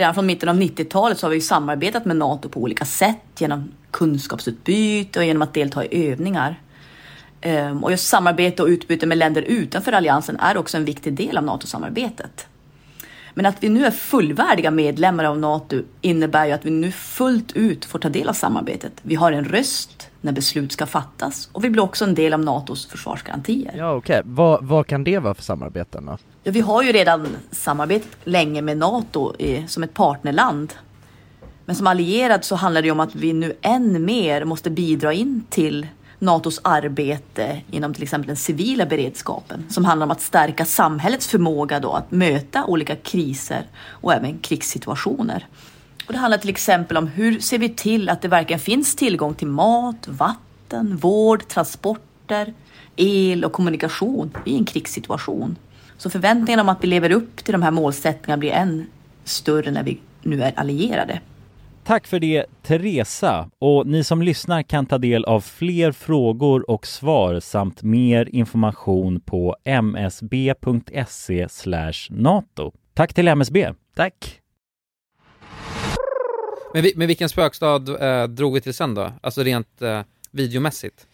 Redan från mitten av 90-talet så har vi ju samarbetat med NATO på olika sätt genom kunskapsutbyte och genom att delta i övningar. Ehm, och just samarbete och utbyte med länder utanför alliansen är också en viktig del av NATO-samarbetet. Men att vi nu är fullvärdiga medlemmar av NATO innebär ju att vi nu fullt ut får ta del av samarbetet. Vi har en röst när beslut ska fattas och vi blir också en del av NATOs försvarsgarantier. Ja okej, vad, vad kan det vara för samarbeten då? Ja, vi har ju redan samarbetat länge med NATO i, som ett partnerland. Men som allierad så handlar det ju om att vi nu än mer måste bidra in till NATOs arbete inom till exempel den civila beredskapen som handlar om att stärka samhällets förmåga då att möta olika kriser och även krigssituationer. Och det handlar till exempel om hur ser vi till att det verkligen finns tillgång till mat, vatten, vård, transporter, el och kommunikation i en krigssituation. Så förväntningarna om att vi lever upp till de här målsättningarna blir än större när vi nu är allierade. Tack för det Teresa och ni som lyssnar kan ta del av fler frågor och svar samt mer information på msb.se nato. Tack till MSB. Tack. Men, vi, men vilken spökstad eh, drog vi till sen då? Alltså rent eh, videomässigt?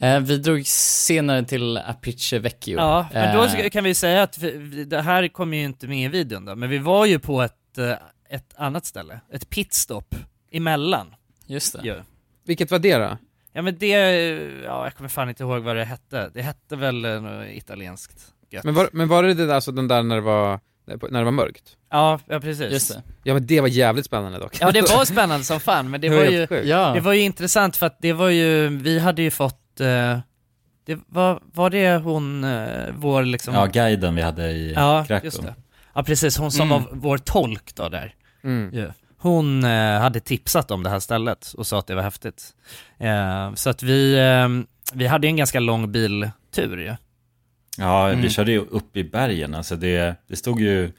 Eh, vi drog senare till Apice Vecchio. Ja, men då Eh, kan vi säga att vi, det här kommer ju inte med i videon då, men vi var ju på ett, eh, ett annat ställe, ett pitstop emellan. Just det. Ju. Vilket var det då? Ja men det, ja jag kommer fan inte ihåg vad det hette. Det hette väl något italienskt gött. Men var, men var det det där, alltså den där när det var, när det var mörkt? Ja, ja precis. Just det. Ja men det var jävligt spännande dock. Ja det var spännande som fan, men det Det var var ju. Ja. det var ju intressant för att det var ju, vi hade ju fått, eh, det var, var det hon, eh, vår liksom Ja, guiden vi hade i Ja, Krakow. just det. Ja precis, hon som Mm. var vår tolk då där. Mm. Ja. Hon eh, hade tipsat om det här stället och sa att det var häftigt. Eh, så att vi, eh, vi hade en ganska lång biltur ju. Ja, Mm. vi körde ju upp i bergen. Alltså det, det stod ju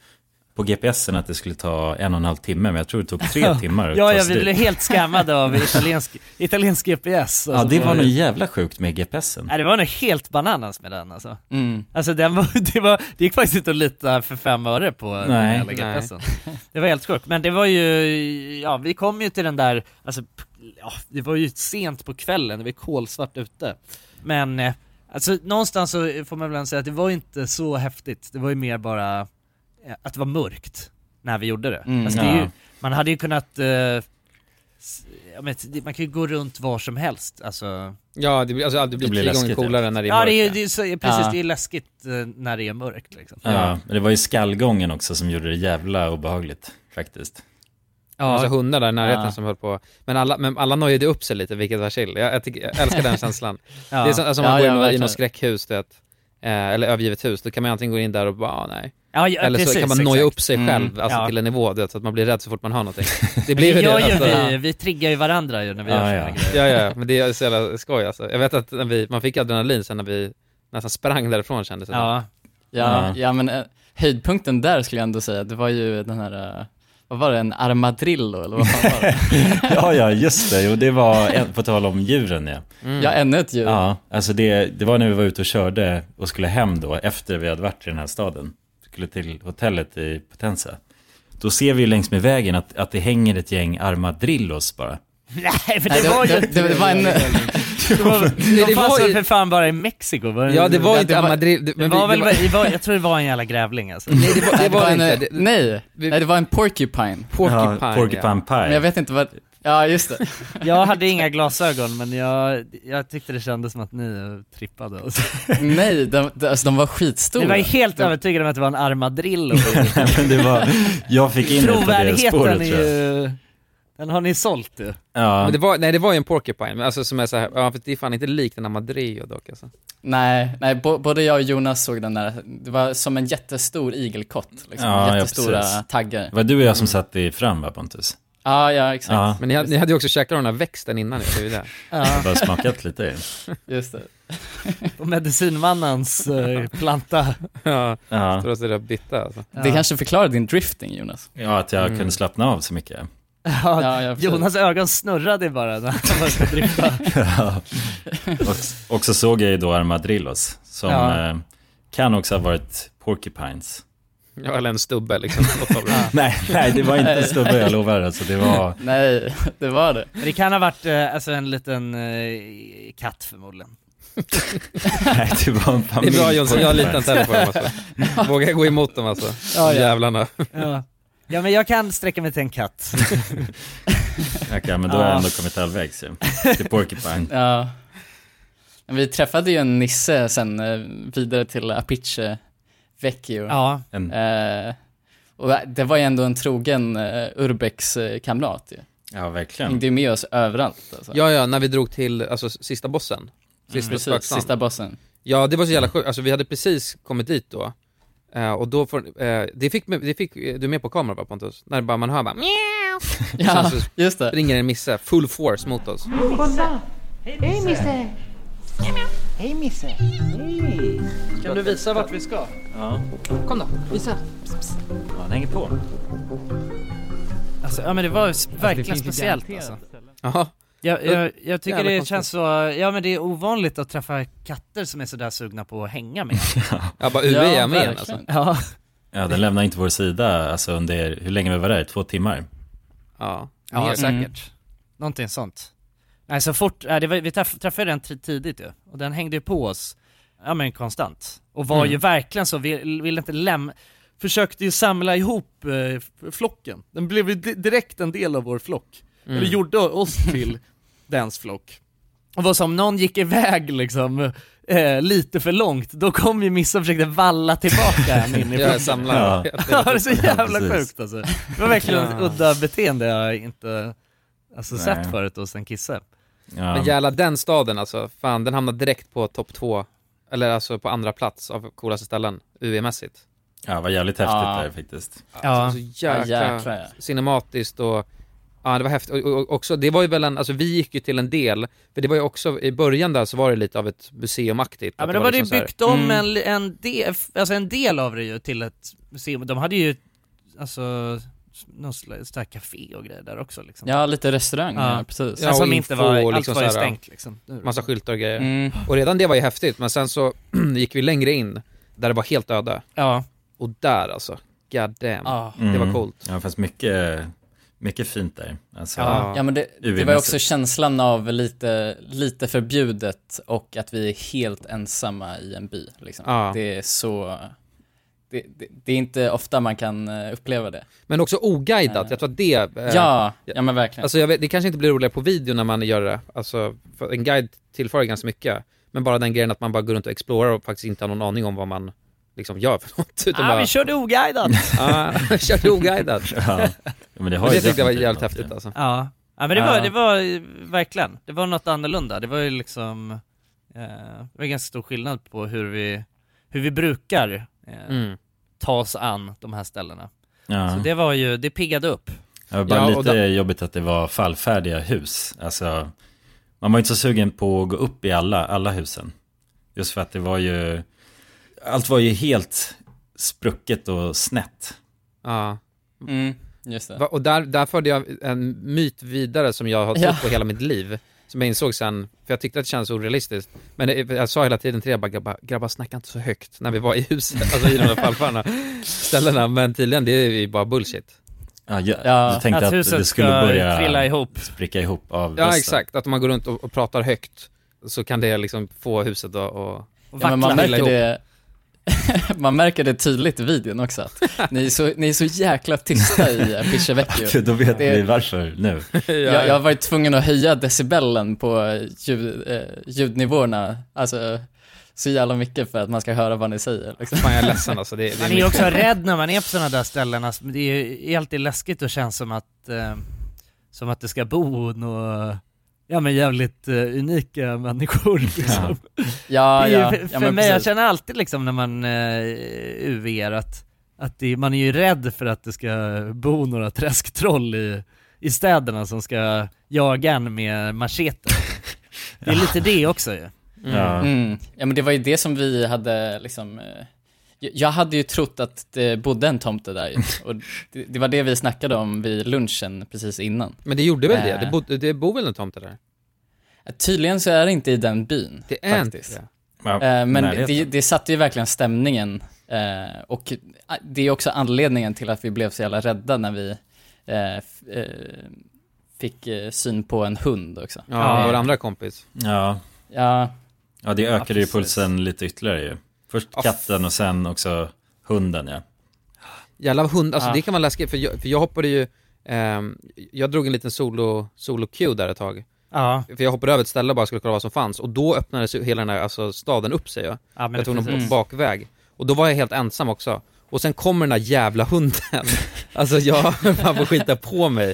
på GPSen att det skulle ta en och en halv timme, men jag tror det tog tre timmar Ja, ta ja sig vi dit. blev helt scammade av italiensk, italiensk GPS. Ja, Alltså, det var det- nog jävla sjukt med GPSen. Nej, det var nog helt bananas med den alltså. Mm. Alltså den var, det, var, det gick faktiskt inte att lita för fem öre på den Nej. jävla GPSen. Det var helt sjukt, men det var ju, ja vi kom ju till den där, alltså, ja, det var ju sent på kvällen, det var kolsvart ute. Men, eh, alltså någonstans så får man väl säga att det var inte så häftigt, det var ju mer bara att det var mörkt när vi gjorde det. Mm. alltså, det ju, Ja. man hade ju kunnat, eh, s- ja, men, det- man kan ju gå runt var som helst, alltså Ja, det blir, alltså, det blir, Det blir tio gånger läskigt, ja. coolare när det är Ja mörkt. det är, ja. det är så, precis, Ja. det är läskigt eh, när det är mörkt liksom. Ja, men det var ju skallgången också som gjorde det jävla obehagligt faktiskt. Ja. Massa hundar där i närheten Ja. som höll på, men alla, men alla nojade upp sig lite vilket var chill. Jag, jag, tycker, jag älskar den känslan. Ja. Det är som, alltså man Ja, går ja, in i något skräckhus, du vet, eh, eller övergivet hus, då kan man antingen gå in där och bara, ah, nej. Ja, ja, eller så precis, kan man noja upp sig Mm. själv, alltså Ja. till en nivå, vet, så att man blir rädd så fort man hör någonting. Det blir ju gör det. ju Alltså, vi, vi triggar ju varandra ju när vi gör ja. grejer. ja, ja, men det är så jävla skoj alltså. Jag vet att när vi, man fick adrenalin sen när vi nästan sprang därifrån kändes det Ja, Ja. ja men eh, höjdpunkten där skulle jag ändå säga, det var ju den här, eh, vad var det, en armadrillo eller vad fan var det? ja, ja, just det. Jo, det var, på tal om djuren ja. Mm. Ja, ännu ett djur. Ja, alltså det, det var när vi var ute och körde och skulle hem då, efter vi hade varit i den här staden. Skulle till hotellet i Potenza. Då ser vi längs med vägen att, att det hänger ett gäng armadrillos bara. Nej för Nej, det var ju det, det, det var en, Det var, det de var fanns ju- väl för fan bara i Mexiko? Var Ja, det var Ja, inte det armadrill, det, det men var vi, väl, det det jag tror det var en jävla grävling alltså. nej, det var, det var en, inte, det, nej, nej, det var en porcupine. porcupine, ja, porcupine pie. Men jag vet inte vad, ja just det. Jag hade inga glasögon men jag, jag tyckte det kändes som att ni trippade och så. Nej, de, de, alltså, de var skitstora. Ni var ju helt de, övertygade om att det var en armadrillo. Men det var, jag fick in det på det spåret är tror jag. ju, den har ni sålt ju. Ja, men det var, nej det var ju en porcupine, alltså som är så här, ja för det är fan inte likt en amadrillo dock alltså. Nej, nej, både jag och Jonas såg den där, det var som en jättestor igelkott, liksom. Ja, ja, jättestora precis. taggar. det var du och jag som satt i fram va Pontus? Ja, ja exakt. Ja, Men ni hade, ni hade ju också käkat den här växten innan ju, det är ju det. Ja, bara smakat lite. Just det. och medicinmannens eh, planta. Ja, Ja, står och bytta alltså. Det kanske förklarar din drifting Jonas. ja att jag Mm. kunde slappna av så mycket. Ja. Jonas ögon snurrade bara när han drifta. ja. och, och så såg jag ju då Armadrillos, som Ja. eh, kan också ha varit Porcupines. Ja, eller en stubbe liksom. nej, nej, det var inte en stubbe, jag lovar. Alltså, det var... Nej, det var det. Det kan ha varit eh, alltså en liten eh, katt förmodligen. Nej, det var en Det är familj. bra Jonsson, jag litar inte heller på dem alltså. Våga gå emot dem alltså. Ja, ja. Jävlarna. Ja. Ja men jag kan sträcka mig till en katt. Okej, men då har jag Ja. ändå kommit halvvägs ju. Till Porcupine. Ja. Men vi träffade ju en nisse sen eh, vidare till Apiche Vecchio. Ja. En- Eh, och det var ju ändå en trogen uh, Urbex-kamrat ju. Ja, verkligen. Hängde ju med oss överallt alltså. Ja, ja, när vi drog till, alltså sista bossen. Sista Precis, spökstan. sista bossen. Ja, det var så jävla sjukt. Alltså vi hade precis kommit dit då. Eh, och då får, eh, det fick, det fick eh, du med på kameran va Pontus? När bara, man hör bara mjau. Ja, så just det. springer en misse, full force mot oss. Kolla! Hej Misse! Hej Misse! Hej! Kan du visa vart vi ska? Ja, Kom då, visa! ja han hänger på. Alltså, ja men det var verkligen speciellt alltså. Jaha. Jag, jag, jag tycker Jävla det konstigt. känns så, ja men det är ovanligt att träffa katter som är sådär sugna på att hänga med. Ja, bara UV är med alltså. ja. Ja, den lämnar inte vår sida alltså under, hur länge vi var där? Två timmar? Ja. Ja, Mer. säkert. Någonting sånt. Nej, så fort, nej, det var, vi träff, träffade den tidigt ju, och den hängde ju på oss, ja men konstant. Och var Mm. ju verkligen så, vi ville inte lämna, försökte ju samla ihop eh, flocken. Den blev ju di- direkt en del av vår flock. Mm. Eller gjorde oss till dens flock. Och var som någon gick iväg liksom, eh, lite för långt, då kom ju Missa och försökte valla tillbaka en in i flocken. samlar. Ja. Ja, det är så jävla precis. sjukt alltså. Det var verkligen ett Ja. udda beteende jag inte alltså, Nej. sett förut hos en kisse. Ja. Men jävla den staden alltså, fan den hamnar direkt på topp två, eller alltså på andra plats av coolaste ställen, UE-mässigt. ja, var jävligt häftigt Ja. där faktiskt. Ja. Alltså, så jäkla Ja, jäklar, ja. cinematiskt och Ja det var häftigt, och, och, också, det var ju väl en, alltså vi gick ju till en del, för det var ju också, i början där så var det lite av ett museumaktigt Ja men då var det ju liksom så här- byggt om Mm. en, en, del, alltså en del av det ju till ett museum, de hade ju alltså något slags café och grejer där också liksom. Ja, lite restaurang, Ja. ja. precis. Ja, och som inte var, allt liksom var ju stängt liksom. Massa skyltar och grejer. Mm. Och redan det var ju häftigt, men sen så gick vi längre in, där det var helt öde. Ja. Och där alltså, god damn. Ja. Det var Mm. coolt. Ja, det fanns mycket, mycket fint där. Alltså, Ja. Ja men det, det var också känslan av lite, lite förbjudet och att vi är helt ensamma i en by liksom. Ja. Det är så, det, det, det är inte ofta man kan eh, uppleva det. Men också oguidat, Ja. jag tror att det... eh, Ja, ja men verkligen. Alltså jag vet, det kanske inte blir roligare på video när man gör det, alltså, för en guide tillför ganska mycket. Men bara den grejen att man bara går runt och explorar och faktiskt inte har någon aning om vad man liksom gör för något. Utan Ah, bara, vi körde oguidat! Ja, körde oguidat. Ja. Men det har Men ju det tyckte jag var jävligt häftigt ja. alltså. Ja, ja men det var, det var verkligen, det var något annorlunda, det var ju liksom, eh, det var ganska stor skillnad på hur vi, hur vi brukar eh, Mm. ta oss an de här ställena. Ja. Så det var ju, det piggade upp. Det var bara Ja, lite då- jobbigt att det var fallfärdiga hus. Alltså, man var inte så sugen på att gå upp i alla, alla husen. Just för att det var ju, allt var ju helt sprucket och snett. Ja. Mm, just det. Och där, där förde jag en myt vidare som jag har trott Ja. på hela mitt liv. Som jag insåg sen, för jag tyckte att det kändes orealistiskt. Men det, jag sa hela tiden till er bara, grabbar, grabbar snacka inte så högt när vi var i huset, alltså i de här fallfarna ställena. Men tydligen, det är ju bara bullshit. Ja, jag, Ja, jag tänkte att att, det skulle börja trilla ihop. spricka ihop av Ja rösten. exakt, att om man går runt och, och pratar högt så kan det liksom få huset att och, Och Ja, men man märker ihop. det man märker det tydligt i videon också att ni är så, ni är så jäkla tysta i Apiche Vecchio. Då vet Det- vi varför nu. Jag, jag har varit tvungen att höja decibellen på ljud, eh, ljudnivåerna, alltså så jävla mycket för att man ska höra vad ni säger. Liksom. Fan jag är ledsen alltså. Det, det Man är ju också rädd när man är på sådana där ställen, alltså, det är ju alltid läskigt och känns som att, eh, som att det ska bo några, ja men jävligt eh, unika människor liksom. Ja, det är ju, ja, för ja för mig, jag känner alltid liksom när man eh, UVR att, att det, man är ju rädd för att det ska bo några träsktroll i, i städerna som ska jaga en med machete. Det är lite det också ju. Ja. Mm. Ja men det var ju det som vi hade liksom eh, Jag- hade ju trott att det bodde en tomte där ju. och det, det var det vi snackade om vid lunchen precis innan. Men det gjorde väl det? Eh, Det, bo, det bor väl en tomte där? Tydligen så är det inte i den byn. Det är faktiskt. inte det? Ja, Eh, Men det, det satte ju verkligen stämningen. eh, Och det är också anledningen till att vi blev så jävla rädda när vi eh, eh, fick eh, syn på en hund också. Ja, Eh, vår andra kompis. Ja. Ja. Ja, det ökade ju precis. pulsen lite ytterligare ju. Först katten och sen också hunden ja. Jävla hund, alltså Ja. det kan vara läskigt för jag, för jag hoppade ju, ehm, jag drog en liten solo, solo queue där ett tag. Ja. För jag hoppade över ett ställe och bara skulle kolla vad som fanns och då öppnades ju hela den här alltså, staden upp sig ja. Ja, men jag tog någon precis. bakväg. Och då var jag helt ensam också. Och sen kommer den här jävla hunden. alltså jag fan på att skita på mig.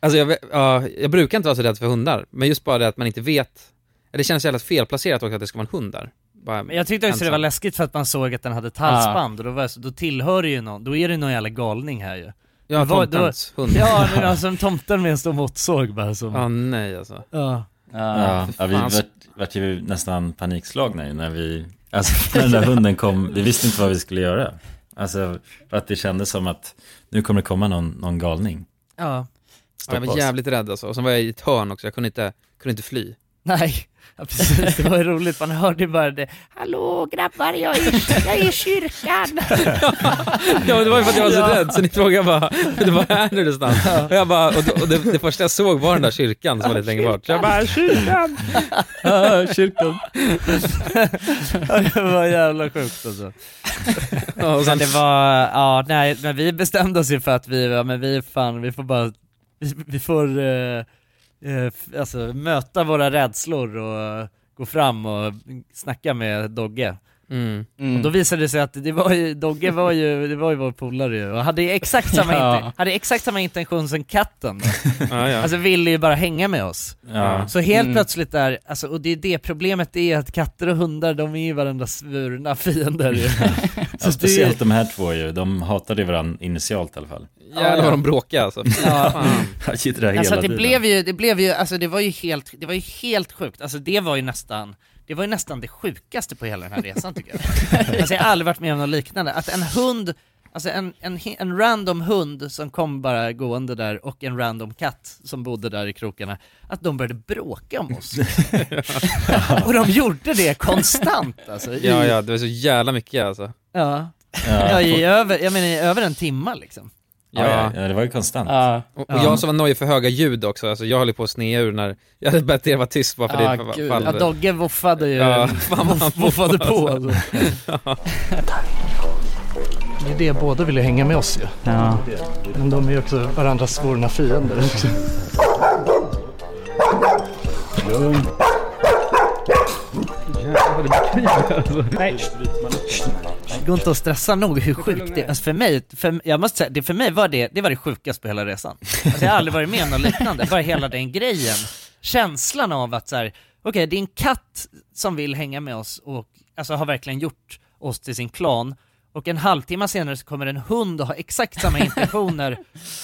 Alltså jag, ja, jag brukar inte vara så rädd för hundar, men just bara det att man inte vet, det känns jävla felplacerat också att det ska vara en hund där. Bara Men jag tyckte också det ensam. var läskigt för att man såg att den hade ett halsband och då, var då tillhör det ju någon, då är det någon jävla galning här ju. Ja, Det var- tomtens då- hund. Ja, men alltså en tomten med en stor motorsåg bara som... Ja, nej alltså. Ja. Ja, ja vi vart, vart ju nästan panikslagna ju när vi, alltså när den där hunden kom, vi visste inte vad vi skulle göra. Alltså, för att det kändes som att nu kommer det komma någon, någon galning. Ja. Ja, Stoppa jag var oss. jävligt rädd alltså. Och sen var jag i ett hörn också, jag kunde inte, kunde inte fly. Nej, ja, precis. Det var ju roligt, man hörde ju bara det. Hallå grabbar, jag är, jag är i kyrkan. Ja det var ju för att jag var så Ja. rädd, så ni frågade bara, det var här nu någonstans. Och jag bara, och, då- och det, det första jag såg var den där kyrkan som var lite längre bort. Så jag bara, kyrkan! Ja, kyrkan. Det var jävla sjukt alltså. Och sen- det var, ja nej, men vi bestämde oss ju för att vi, ja men vi fan, vi får bara, vi, vi får eh, eh, alltså möta våra rädslor och gå fram och snacka med Dogge. Mm. Och då visade det sig att det var ju, Dogge var ju, det var ju vår polare ju, och hade exakt samma, Ja. inte, hade exakt samma intention som katten. Ja, ja. Alltså ville ju bara hänga med oss. Ja. Så helt Mm. plötsligt där, alltså, och det är det problemet är att katter och hundar, de är ju varandras svurna fiender ju. Ja, speciellt de här två ju, de hatade varandra initialt i alla fall. Jävlar vad de bråkade alltså. Ja. Fan. Jag sitter hela Alltså det tiden. blev ju, det blev ju, alltså det var ju helt, det var ju helt sjukt, alltså det var ju nästan, det var ju nästan det sjukaste på hela den här resan tycker jag. Alltså jag har aldrig varit med om något liknande, att en hund, alltså en, en, en random hund som kom bara gående där och en random katt som bodde där i krokarna, att de började bråka om oss. och de gjorde det konstant alltså. i- Ja, ja, det var så jävla mycket alltså. Ja. Ja. Ja, i över, jag menar i över en timma liksom. Ja, ja, det var ju konstant. Ja. Och, och Ja. jag som var nojig för höga ljud också, alltså jag höll på att snea ur när, jag hade bett er vara tyst bara för Ja, det var- gud. fall- Ja, Dogge voffade ju, Ja, fan voffade på alltså. Det båda vill ju hänga med oss ju. Ja. Men de är ju också varandras svorna fiender. Nej. Det går inte att stressa nog hur sjukt det är. Alltså för mig, för, jag måste säga, det för mig var det, det var det sjukaste på hela resan. Alltså jag har aldrig varit med om något liknande, bara hela den grejen. Känslan av att så här, okej det är en katt som vill hänga med oss och alltså har verkligen gjort oss till sin klan. Och en halvtimme senare så kommer en hund och har exakt samma intentioner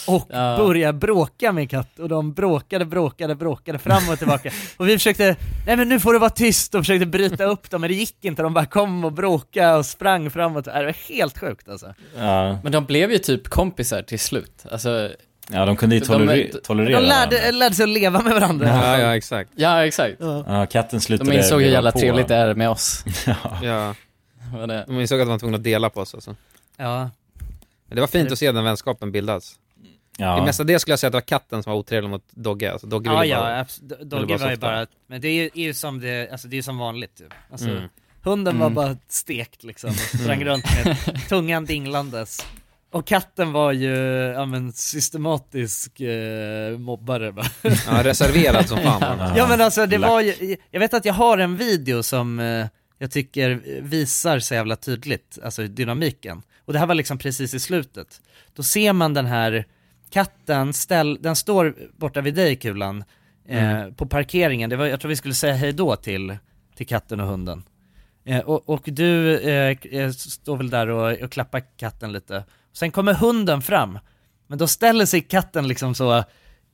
och Ja. börjar bråka med katt och de bråkade, bråkade, bråkade fram och tillbaka. Och vi försökte, nej men nu får det vara tyst och försökte bryta upp dem men det gick inte, de bara kom och bråkade och sprang framåt. Det var helt sjukt alltså. Ja. Men de blev ju typ kompisar till slut. Alltså, ja, de kunde ju tolerera, de- tolerera De lärde, lärde sig att leva med varandra. Ja, ja exakt. ja exakt. Ja, katten slutade De insåg hur jävla på. trevligt det är med oss. Ja. Ja, Var det? de insåg att de var tvungna att dela på oss alltså. Ja. Men det var fint att se den vänskapen bildas. Ja. I mesta det skulle jag säga att det var katten som var otrevlig mot Dogge, alltså Dogge Ja, ville ja, bara... abs- D- ville Dogge bara var ju softa. bara, men det är ju, är ju som det, alltså det är ju som vanligt typ. Alltså, Mm. hunden Mm. var bara stekt liksom, och sprang runt med tungan dinglandes. Och katten var ju, ja men systematisk eh, mobbare bara. Ja, reserverad som fan var den. Ja men alltså det Lack. var ju, jag vet att jag har en video som eh, jag tycker visar så jävla tydligt, alltså dynamiken. Och det här var liksom precis i slutet. Då ser man den här katten, ställ, den står borta vid dig Kulan, eh, på parkeringen. Det var, jag tror vi skulle säga hej då till, till katten och hunden. Eh, och, och du eh, eh, står väl där och, och klappar katten lite. Sen kommer hunden fram, men då ställer sig katten liksom så,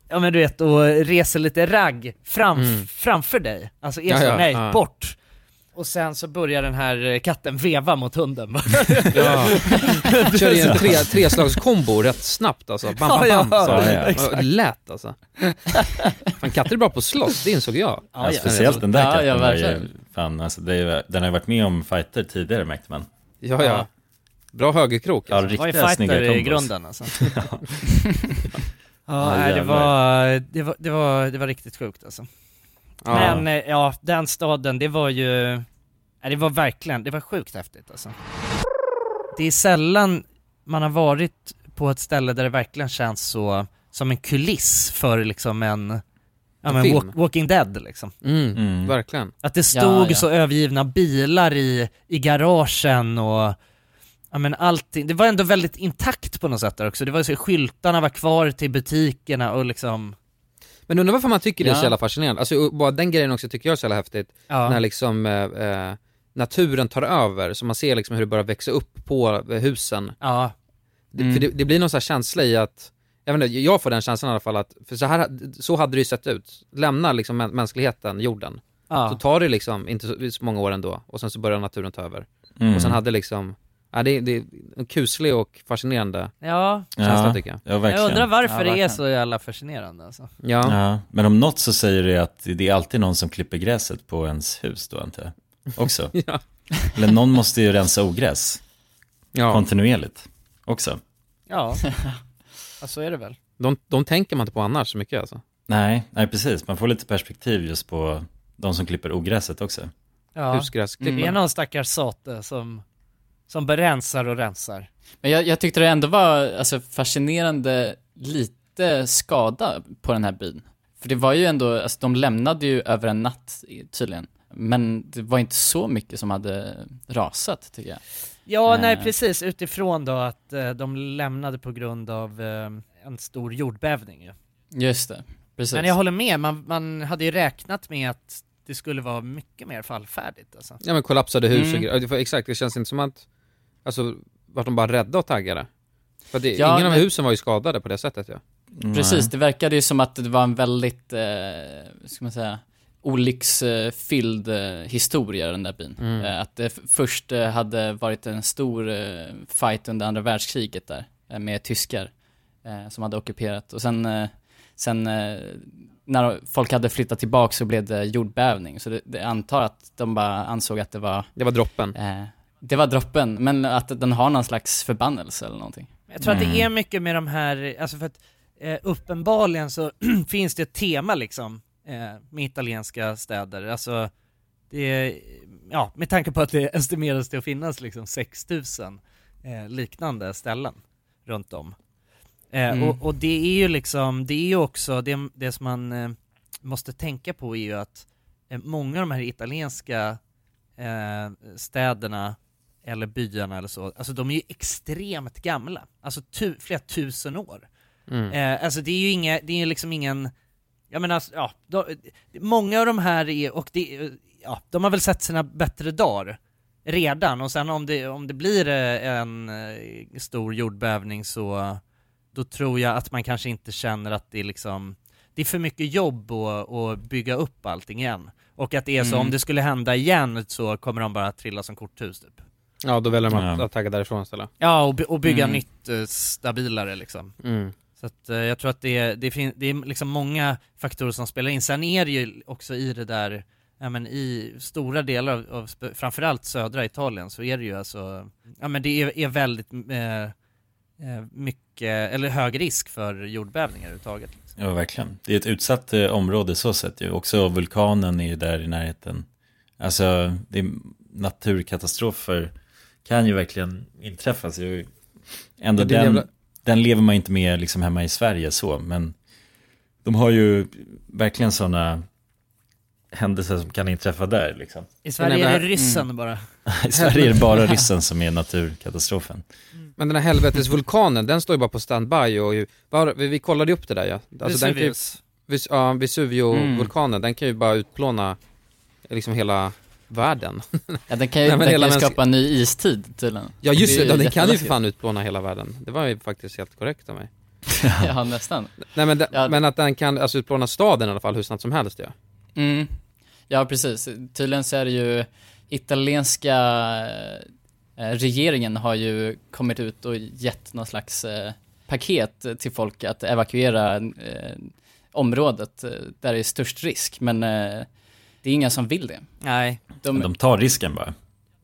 ja men du vet, och reser lite ragg fram, Mm. framför dig. Alltså är Ja, ja, nej, ja. bort. Och sen så börjar den här eh, katten veva mot hunden. Ja. Kör i en tre, treslagskombo rätt snabbt alltså. Bam, bam, Ja, bam. ja, Så, ja, ja, exakt. Lätt alltså. Fan katter är bra på att slåss, det insåg jag. Ja, speciellt den där Ja, katten ja, var ju, fan alltså det är, den har ju varit med om fighter tidigare märkte man. Ja, ja. Bra högerkrok. Ja, Alltså. Ju riktiga snygga fighter i kombos. grunden alltså. Ja. Ja, Ja, nej, det, var, det, var, det, var, det var riktigt sjukt alltså. Ja. Men eh, ja, den staden, det var ju, nej, det var verkligen, det var sjukt häftigt alltså. Det är sällan man har varit på ett ställe där det verkligen känns så, som en kuliss för liksom en, ja En men walk, Walking Dead liksom. Mm, Mm. verkligen. Att det Ja, stod ja. så övergivna bilar i, i garagen och Ja men allting, det var ändå väldigt intakt på något sätt där också, det var så skyltarna var kvar till butikerna och liksom Men undrar varför man tycker det är så Ja. jävla fascinerande. Alltså bara den grejen också tycker jag är så jävla häftigt. Ja. När liksom eh, eh, naturen tar över, så man ser liksom hur det börjar växa upp på eh, husen. Ja. Det, Mm. För det, det blir någon sån här känsla i att, jag vet inte, jag får den känslan i alla fall att, för så här, så hade det ju sett ut. Lämnar liksom mä- mänskligheten jorden. Ja. Så tar det liksom inte så, så många år ändå, och sen så börjar naturen ta över. Mm. Och sen hade liksom, ja det, det är en kuslig och fascinerande Ja, känsla Ja, tycker jag. ja verkligen. jag undrar varför Ja, det är så jävla fascinerande alltså. Ja. Ja, men om något så säger det att det är alltid någon som klipper gräset på ens hus då jag. Också. Ja. Eller någon måste ju rensa ogräs Ja. kontinuerligt också. Ja, ja så är det väl. De, de tänker man inte på annars så mycket alltså. Nej, nej precis. Man får lite perspektiv just på de som klipper ogräset också. Ja. Husgräsklippare. Det är någon stackars sate som, som berensar och rensar. Men jag, jag tyckte det ändå var alltså, fascinerande lite skada på den här byn. För det var ju ändå, alltså de lämnade ju över en natt tydligen. Men det var inte så mycket som hade rasat tycker jag. Ja, Eh. nej precis, utifrån då att eh, de lämnade på grund av eh, en stor jordbävning ju. Just det, precis. Men jag håller med, man, man hade ju räknat med att det skulle vara mycket mer fallfärdigt alltså. Ja men kollapsade hus och Mm. grejer, Det- exakt, det känns inte som att, alltså, vart de bara rädda och taggade? För det, Ja, ingen av men- husen var ju skadade på det sättet ja. Precis, det verkade ju som att det var en väldigt, eh, ska man säga, olycksfylld eh, historia den där byn. Mm. Eh, att det f- först eh, hade varit en stor eh, fight under andra världskriget där, eh, med tyskar eh, som hade ockuperat. Och sen, eh, sen eh, när folk hade flyttat tillbaka så blev det jordbävning. Så det, det antar att de bara ansåg att det var... Det var droppen. Eh, det var droppen, men att den har någon slags förbannelse eller någonting. Jag tror att Mm. det är mycket med de här, alltså för att eh, uppenbarligen så finns det ett tema liksom eh, med italienska städer, alltså det är, ja, med tanke på att det estimeras till att finnas liksom 6000 eh, liknande ställen runt om. Eh, Mm. och, och det är ju liksom, det är ju också, det, det som man eh, måste tänka på är ju att eh, många av de här italienska eh, städerna eller byarna eller så, alltså de är ju extremt gamla, alltså tu, flera tusen år. Mm. Eh, alltså det är ju inga, det är liksom ingen, jag menar, ja, de, många av de här är, och det, ja, de har väl sett sina bättre dagar redan, och sen om det, om det blir eh, en eh, stor jordbävning så, då tror jag att man kanske inte känner att det är liksom, det är för mycket jobb att, att bygga upp allting igen. Och att det är så, Mm. om det skulle hända igen så kommer de bara trilla som korthus typ. Ja då väljer man Ja. att tagga därifrån istället. Ja, och, by- och bygga Mm. nytt eh, stabilare liksom. Mm. Så att eh, jag tror att det är, det, fin- det är liksom många faktorer som spelar in. Sen är det ju också i det där, ja men i stora delar av, av sp- framförallt södra Italien så är det ju alltså, ja men det är, är väldigt eh, eh, mycket, eller hög risk för jordbävningar överhuvudtaget. Liksom. Ja, verkligen. Det är ett utsatt eh, område så sett ju. Också vulkanen är ju där i närheten. Alltså, det är naturkatastrofer kan ju verkligen inträffa. Så ju- ändå Ja, det är den, jävla- den lever man inte med liksom hemma i Sverige så, men de har ju verkligen sådana händelser som kan inträffa där liksom. I Sverige är det ryssen bara. I Sverige är det bara ryssen som är naturkatastrofen. Men den här helvetesvulkanen, den står ju bara på standby och ju, var, vi, vi kollade ju upp det där ja. Alltså, den kan ju, Vesuvius. vis, ja, Vesuvio-vulkanen, den kan ju bara utplåna liksom hela världen. Ja, den kan ju, Nej, den kan ju skapa en ny istid tydligen. Ja just det, är den kan ju för fan utplåna hela världen. Det var ju faktiskt helt korrekt av mig. Ja, nästan. Nej men, det, Ja. men att den kan alltså utplåna staden i alla fall hur snabbt som helst ja. Mm. Ja, precis. Tydligen så är det ju, italienska eh, regeringen har ju kommit ut och gett någon slags eh, paket till folk att evakuera eh, området där det är störst risk, men det är inga som vill det. Nej. Men de tar risken bara.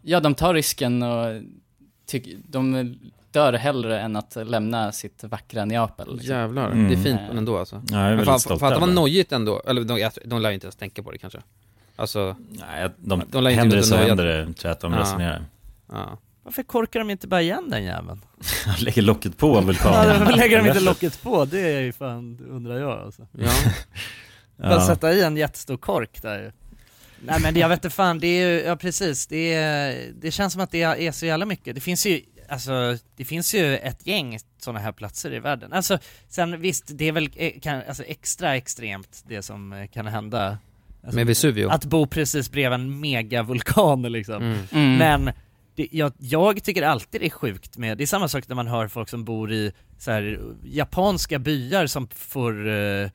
Ja, de tar risken och tyck, de dör hellre än att lämna sitt vackra Neapel. liksom. Jävlar, Mm. det är fint ändå alltså. Ja, jag är Men väldigt fan, stolt fan att det var nojigt ändå, eller de, de lär ju inte ens tänka på det kanske. Alltså, Nej, de, de lär ju händer det inte så händer det, tror jag att de Ja. resonerar. Ja. Varför korkar de inte bara igen den jäveln? Lägger locket på Ja, vulkanen. varför lägger de inte locket på? Det är ju fan, undrar jag alltså. Ja. Bara Ja. sätta i en jättestor kork där. Nej men jag vet inte fan, det är ju, ja precis, det, är, det känns som att det är så jävla mycket. Det finns ju, alltså, det finns ju ett gäng sådana här platser i världen. Alltså, sen visst, det är väl eh, kan, alltså, extra extremt det som eh, kan hända. Alltså, Med Vesuvio. Att bo precis bredvid en megavulkan liksom. Mm. Mm. Men det, jag, jag tycker alltid det är sjukt med, det är samma sak när man hör folk som bor i så här, japanska byar som får eh,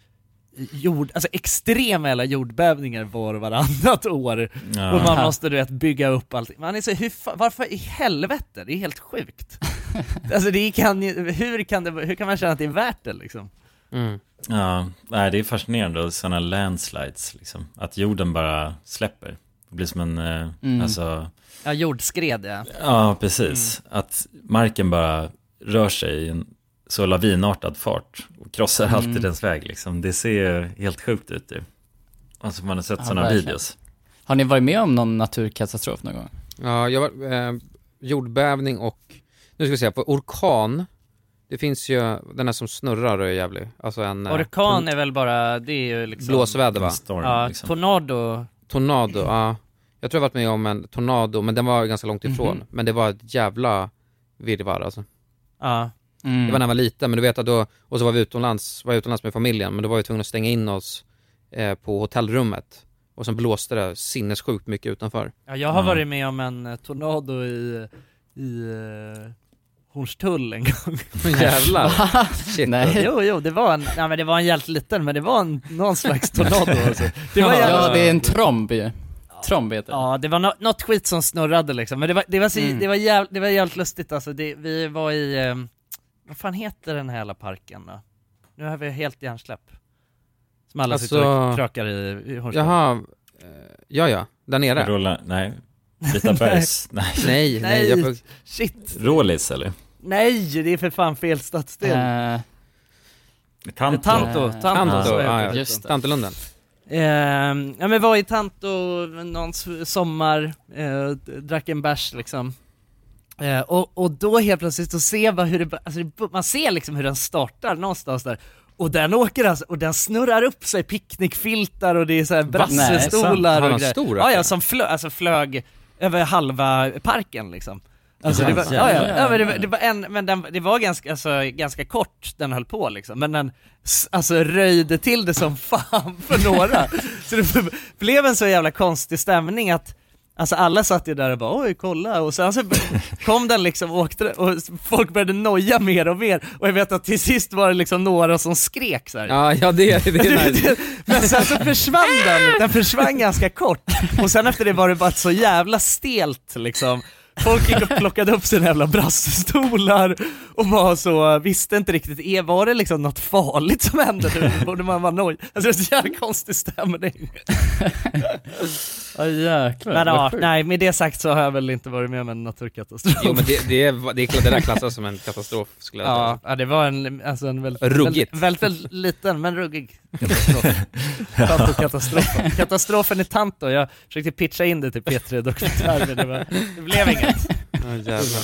jord, alltså extrema jävla jordbävningar var och varannat år. Ja. Och man måste du vet bygga upp allt. Man är så, hur, varför i helvete? Det är helt sjukt. alltså det kan ju, hur kan det, hur kan man känna att det är värt det liksom? Mm. Ja, nej, det är fascinerande, sådana landslides liksom. Att jorden bara släpper. Det blir som en, eh, Mm. alltså, Ja, jordskred ja. ja precis. Att marken bara rör sig i en så lavinartad fart och krossar Mm. alltid dess väg liksom. Det ser helt sjukt ut ju. Alltså man har sett Ja, sådana videos. Har ni varit med om någon naturkatastrof någon gång? Ja, jag var, eh, jordbävning och, nu ska vi se, på orkan, det finns ju, den här som snurrar och är jävlig. Alltså en... eh, Orkan torn- är väl bara, det är ju liksom Blåsväder va? Storm, Ja, liksom. tornado Tornado, ja. Jag tror jag varit med om en tornado, men den var ganska långt ifrån. Mhm. Men det var ett jävla virrvarr alltså. Ja, Mm. Det var när jag var liten, men du vet att då, och så var vi utomlands, var jag utomlands med familjen, men då var vi tvungna att stänga in oss eh, på hotellrummet. Och sen blåste det sinnessjukt mycket utanför. Ja, jag har Ja. varit med om en eh, tornado i, i uh, Hornstull en gång. Jävlar! Shit. Nej. jo, jo, det var en, nej men det var en jävligt liten, men det var en, någon slags tornado alltså. Det var jävla- Ja, det är en tromb ju. Tromb heter det. Ja, det var nå- något skit som snurrade liksom, men det var, det var, så, Mm. det var, jäv, det var jävligt lustigt alltså, det, vi var i, eh, vad fan heter den här jävla parken då? Nu har vi helt hjärnsläpp. Som alla sitter och Alltså- krökar i, i Hornstull. Jaha, eh, ja ja, där nere. Rulla, nej. Vita bergs, nej. Nej, nej, jag får... Shit! Rålis eller? Nej, det är för fan fel stadsdel. Eh, Tanto. Tanto, Eh, Tanto, Tanto, så ja, ja. Just det. Tantelunden. Ehm, ja men var i Tanto någon sommar, eh, drack en bärs liksom. Eh, och, och då helt plötsligt så ser man hur det, alltså det, man ser liksom hur den startar någonstans där. Och den åker alltså, och den snurrar upp sig picknickfiltar och det är så här Nej, brassestolar och grejer. stor, Ja ja, som flö, alltså flög över halva parken liksom. Alltså det var, ja, Jävlar. ja, ja, men det var, det var en, men den, det var ganska, alltså, ganska kort den höll på liksom, men den alltså röjde till det som fan för några. Så det blev en så jävla konstig stämning att Alltså alla satt ju där och bara oj kolla och sen så kom den liksom och åkte och folk började noja mer och mer och jag vet att till sist var det liksom några som skrek så här. Ja, ja det, det är nice. Men sen så försvann den, den försvann ganska kort och sen efter det var det bara så jävla stelt liksom Folk gick och plockade upp sina jävla brassestolar och var så, visste inte riktigt, var det liksom något farligt som hände nu? Borde man vara nöjd? Alltså det är så jävla konstig stämning. Ja jäklar. Men ja, nej med det sagt så har jag väl inte varit med om en naturkatastrof. Jo men det, det, är, det, är, det där klassas som en katastrof skulle jag Ja, säga. ja, det var en, alltså en väldigt, Ruggigt. väldigt, väldigt liten men ruggig katastrof. Tanto-katastrofen. Katastrofen i Tanto, jag försökte pitcha in det till P3 Dokumentär men det, var, det blev inget. Ja, jävlar.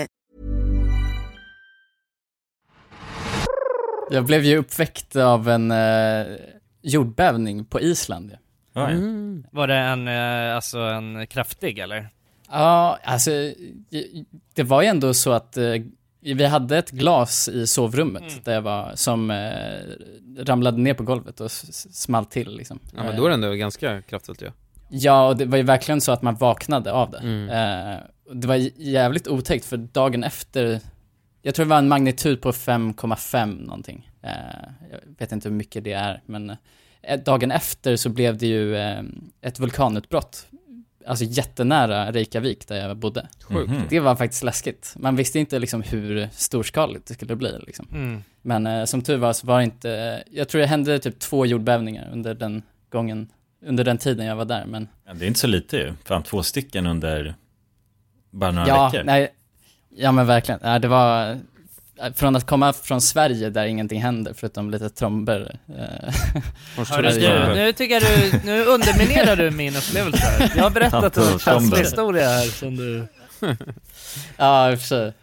Jag blev ju uppväckt av en eh, jordbävning på Island. ju. Mm. Var det en, eh, alltså en kraftig eller? Ja, alltså det var ju ändå så att eh, vi hade ett glas i sovrummet där jag var, som eh, ramlade ner på golvet och small till liksom. Ja men då är det ändå ganska kraftfullt ju. Ja, och det var ju verkligen så att man vaknade av det. Mm. Eh, det var jävligt otäckt för dagen efter, jag tror det var en magnitud på 5,5 någonting. Eh, jag vet inte hur mycket det är, men eh, dagen efter så blev det ju eh, ett vulkanutbrott. Alltså jättenära Reykjavik där jag bodde. Sjukt. Mhm. Det var faktiskt läskigt. Man visste inte liksom hur storskaligt det skulle bli liksom. Mm. Men som tur var så var det inte, jag tror det hände typ två jordbävningar under den gången, under den tiden jag var där, men Ja, det är inte så lite ju. Fan, två stycken under bara några ja, veckor. nej, ja men verkligen. Ja, det var, från att komma från Sverige där ingenting händer förutom lite tromber. eh, Hörru, nu tycker jag du, nu underminerar du min upplevelse här. Jag har berättat en Tantostomber. historia här som du... ja, i och för sig.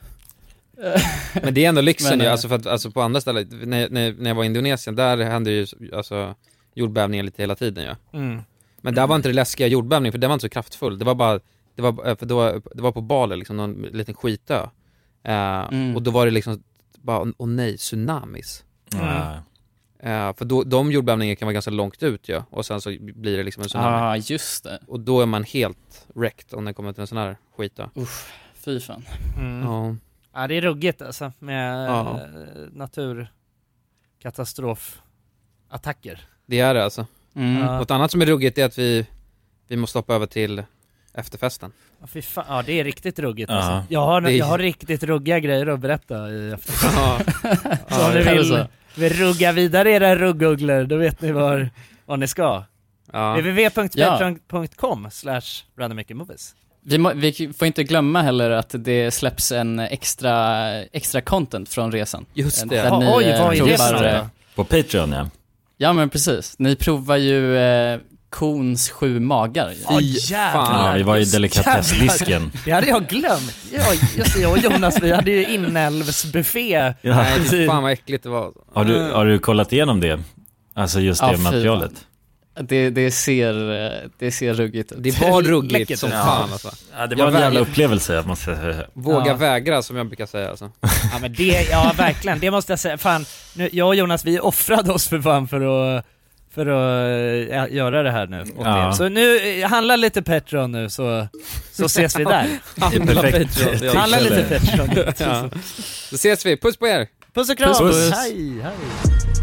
Men det är ändå lyxen Men, ju, eh, alltså för att, alltså på andra ställen, när, när, när jag var i Indonesien, där hände ju alltså jordbävningar lite hela tiden ju. Mm. Men där var inte det läskiga jordbävning, för det var inte så kraftfull. Det var bara, det var, för då, det var på Bali liksom, någon liten skitö. Eh, Mm. Och då var det liksom bara, åh nej, tsunamis. Mm. Eh, för då, de jordbävningarna kan vara ganska långt ut ju, och sen så blir det liksom en tsunami. Ja, just det. Och då är man helt wrecked om det kommer till en sån här skitö. Uff, fy fan. Mm. Ja. Ja det är ruggigt alltså med Ja. eh, naturkatastrofattacker. Det är det alltså. Mm. Ja. Något annat som är ruggigt är att vi, vi måste hoppa över till efterfesten. Ja, fy fan. ja det är riktigt ruggigt Ja. alltså. jag, har, är- jag har riktigt ruggiga grejer att berätta i efterhand. Ja. Så om ni vill, vill rugga vidare era ruggugglor, då vet ni var, var ni ska. Ja. www.patreon.com slash randommakermovies. Vi, må, vi får inte glömma heller att det släpps en extra, extra content från resan. Just det. Där Oj, ni, vad eh, är det? På Patreon ja. Ja men precis. Ni provar ju eh, kons sju magar. Ja, Fy fan. Ja, vi var i delikatessdisken. Det hade jag glömt. Ja, just det, jag och Jonas, vi hade ju inälvsbuffé. Ja. Nej, fy fan vad äckligt det var. Har du, har du kollat igenom det? Alltså just Ja, det materialet? Det, det, ser, det ser ruggigt ut. Det var ruggigt som Ja. fan alltså. Ja, det Jag var en jävla upplevelse, måste jag säga. Våga Ja. vägra som jag brukar säga alltså. Ja men det, ja verkligen, det måste jag säga. Fan, nu, jag och Jonas vi offrade oss för fan för att för att äh, göra det här nu Ja. Så nu, eh, handla lite Petron nu så, så ses vi där. Handla. Ja, Handla lite. Petron. Ja. Så ses vi, puss på er! Puss och kram! Puss, puss. Hej, hej!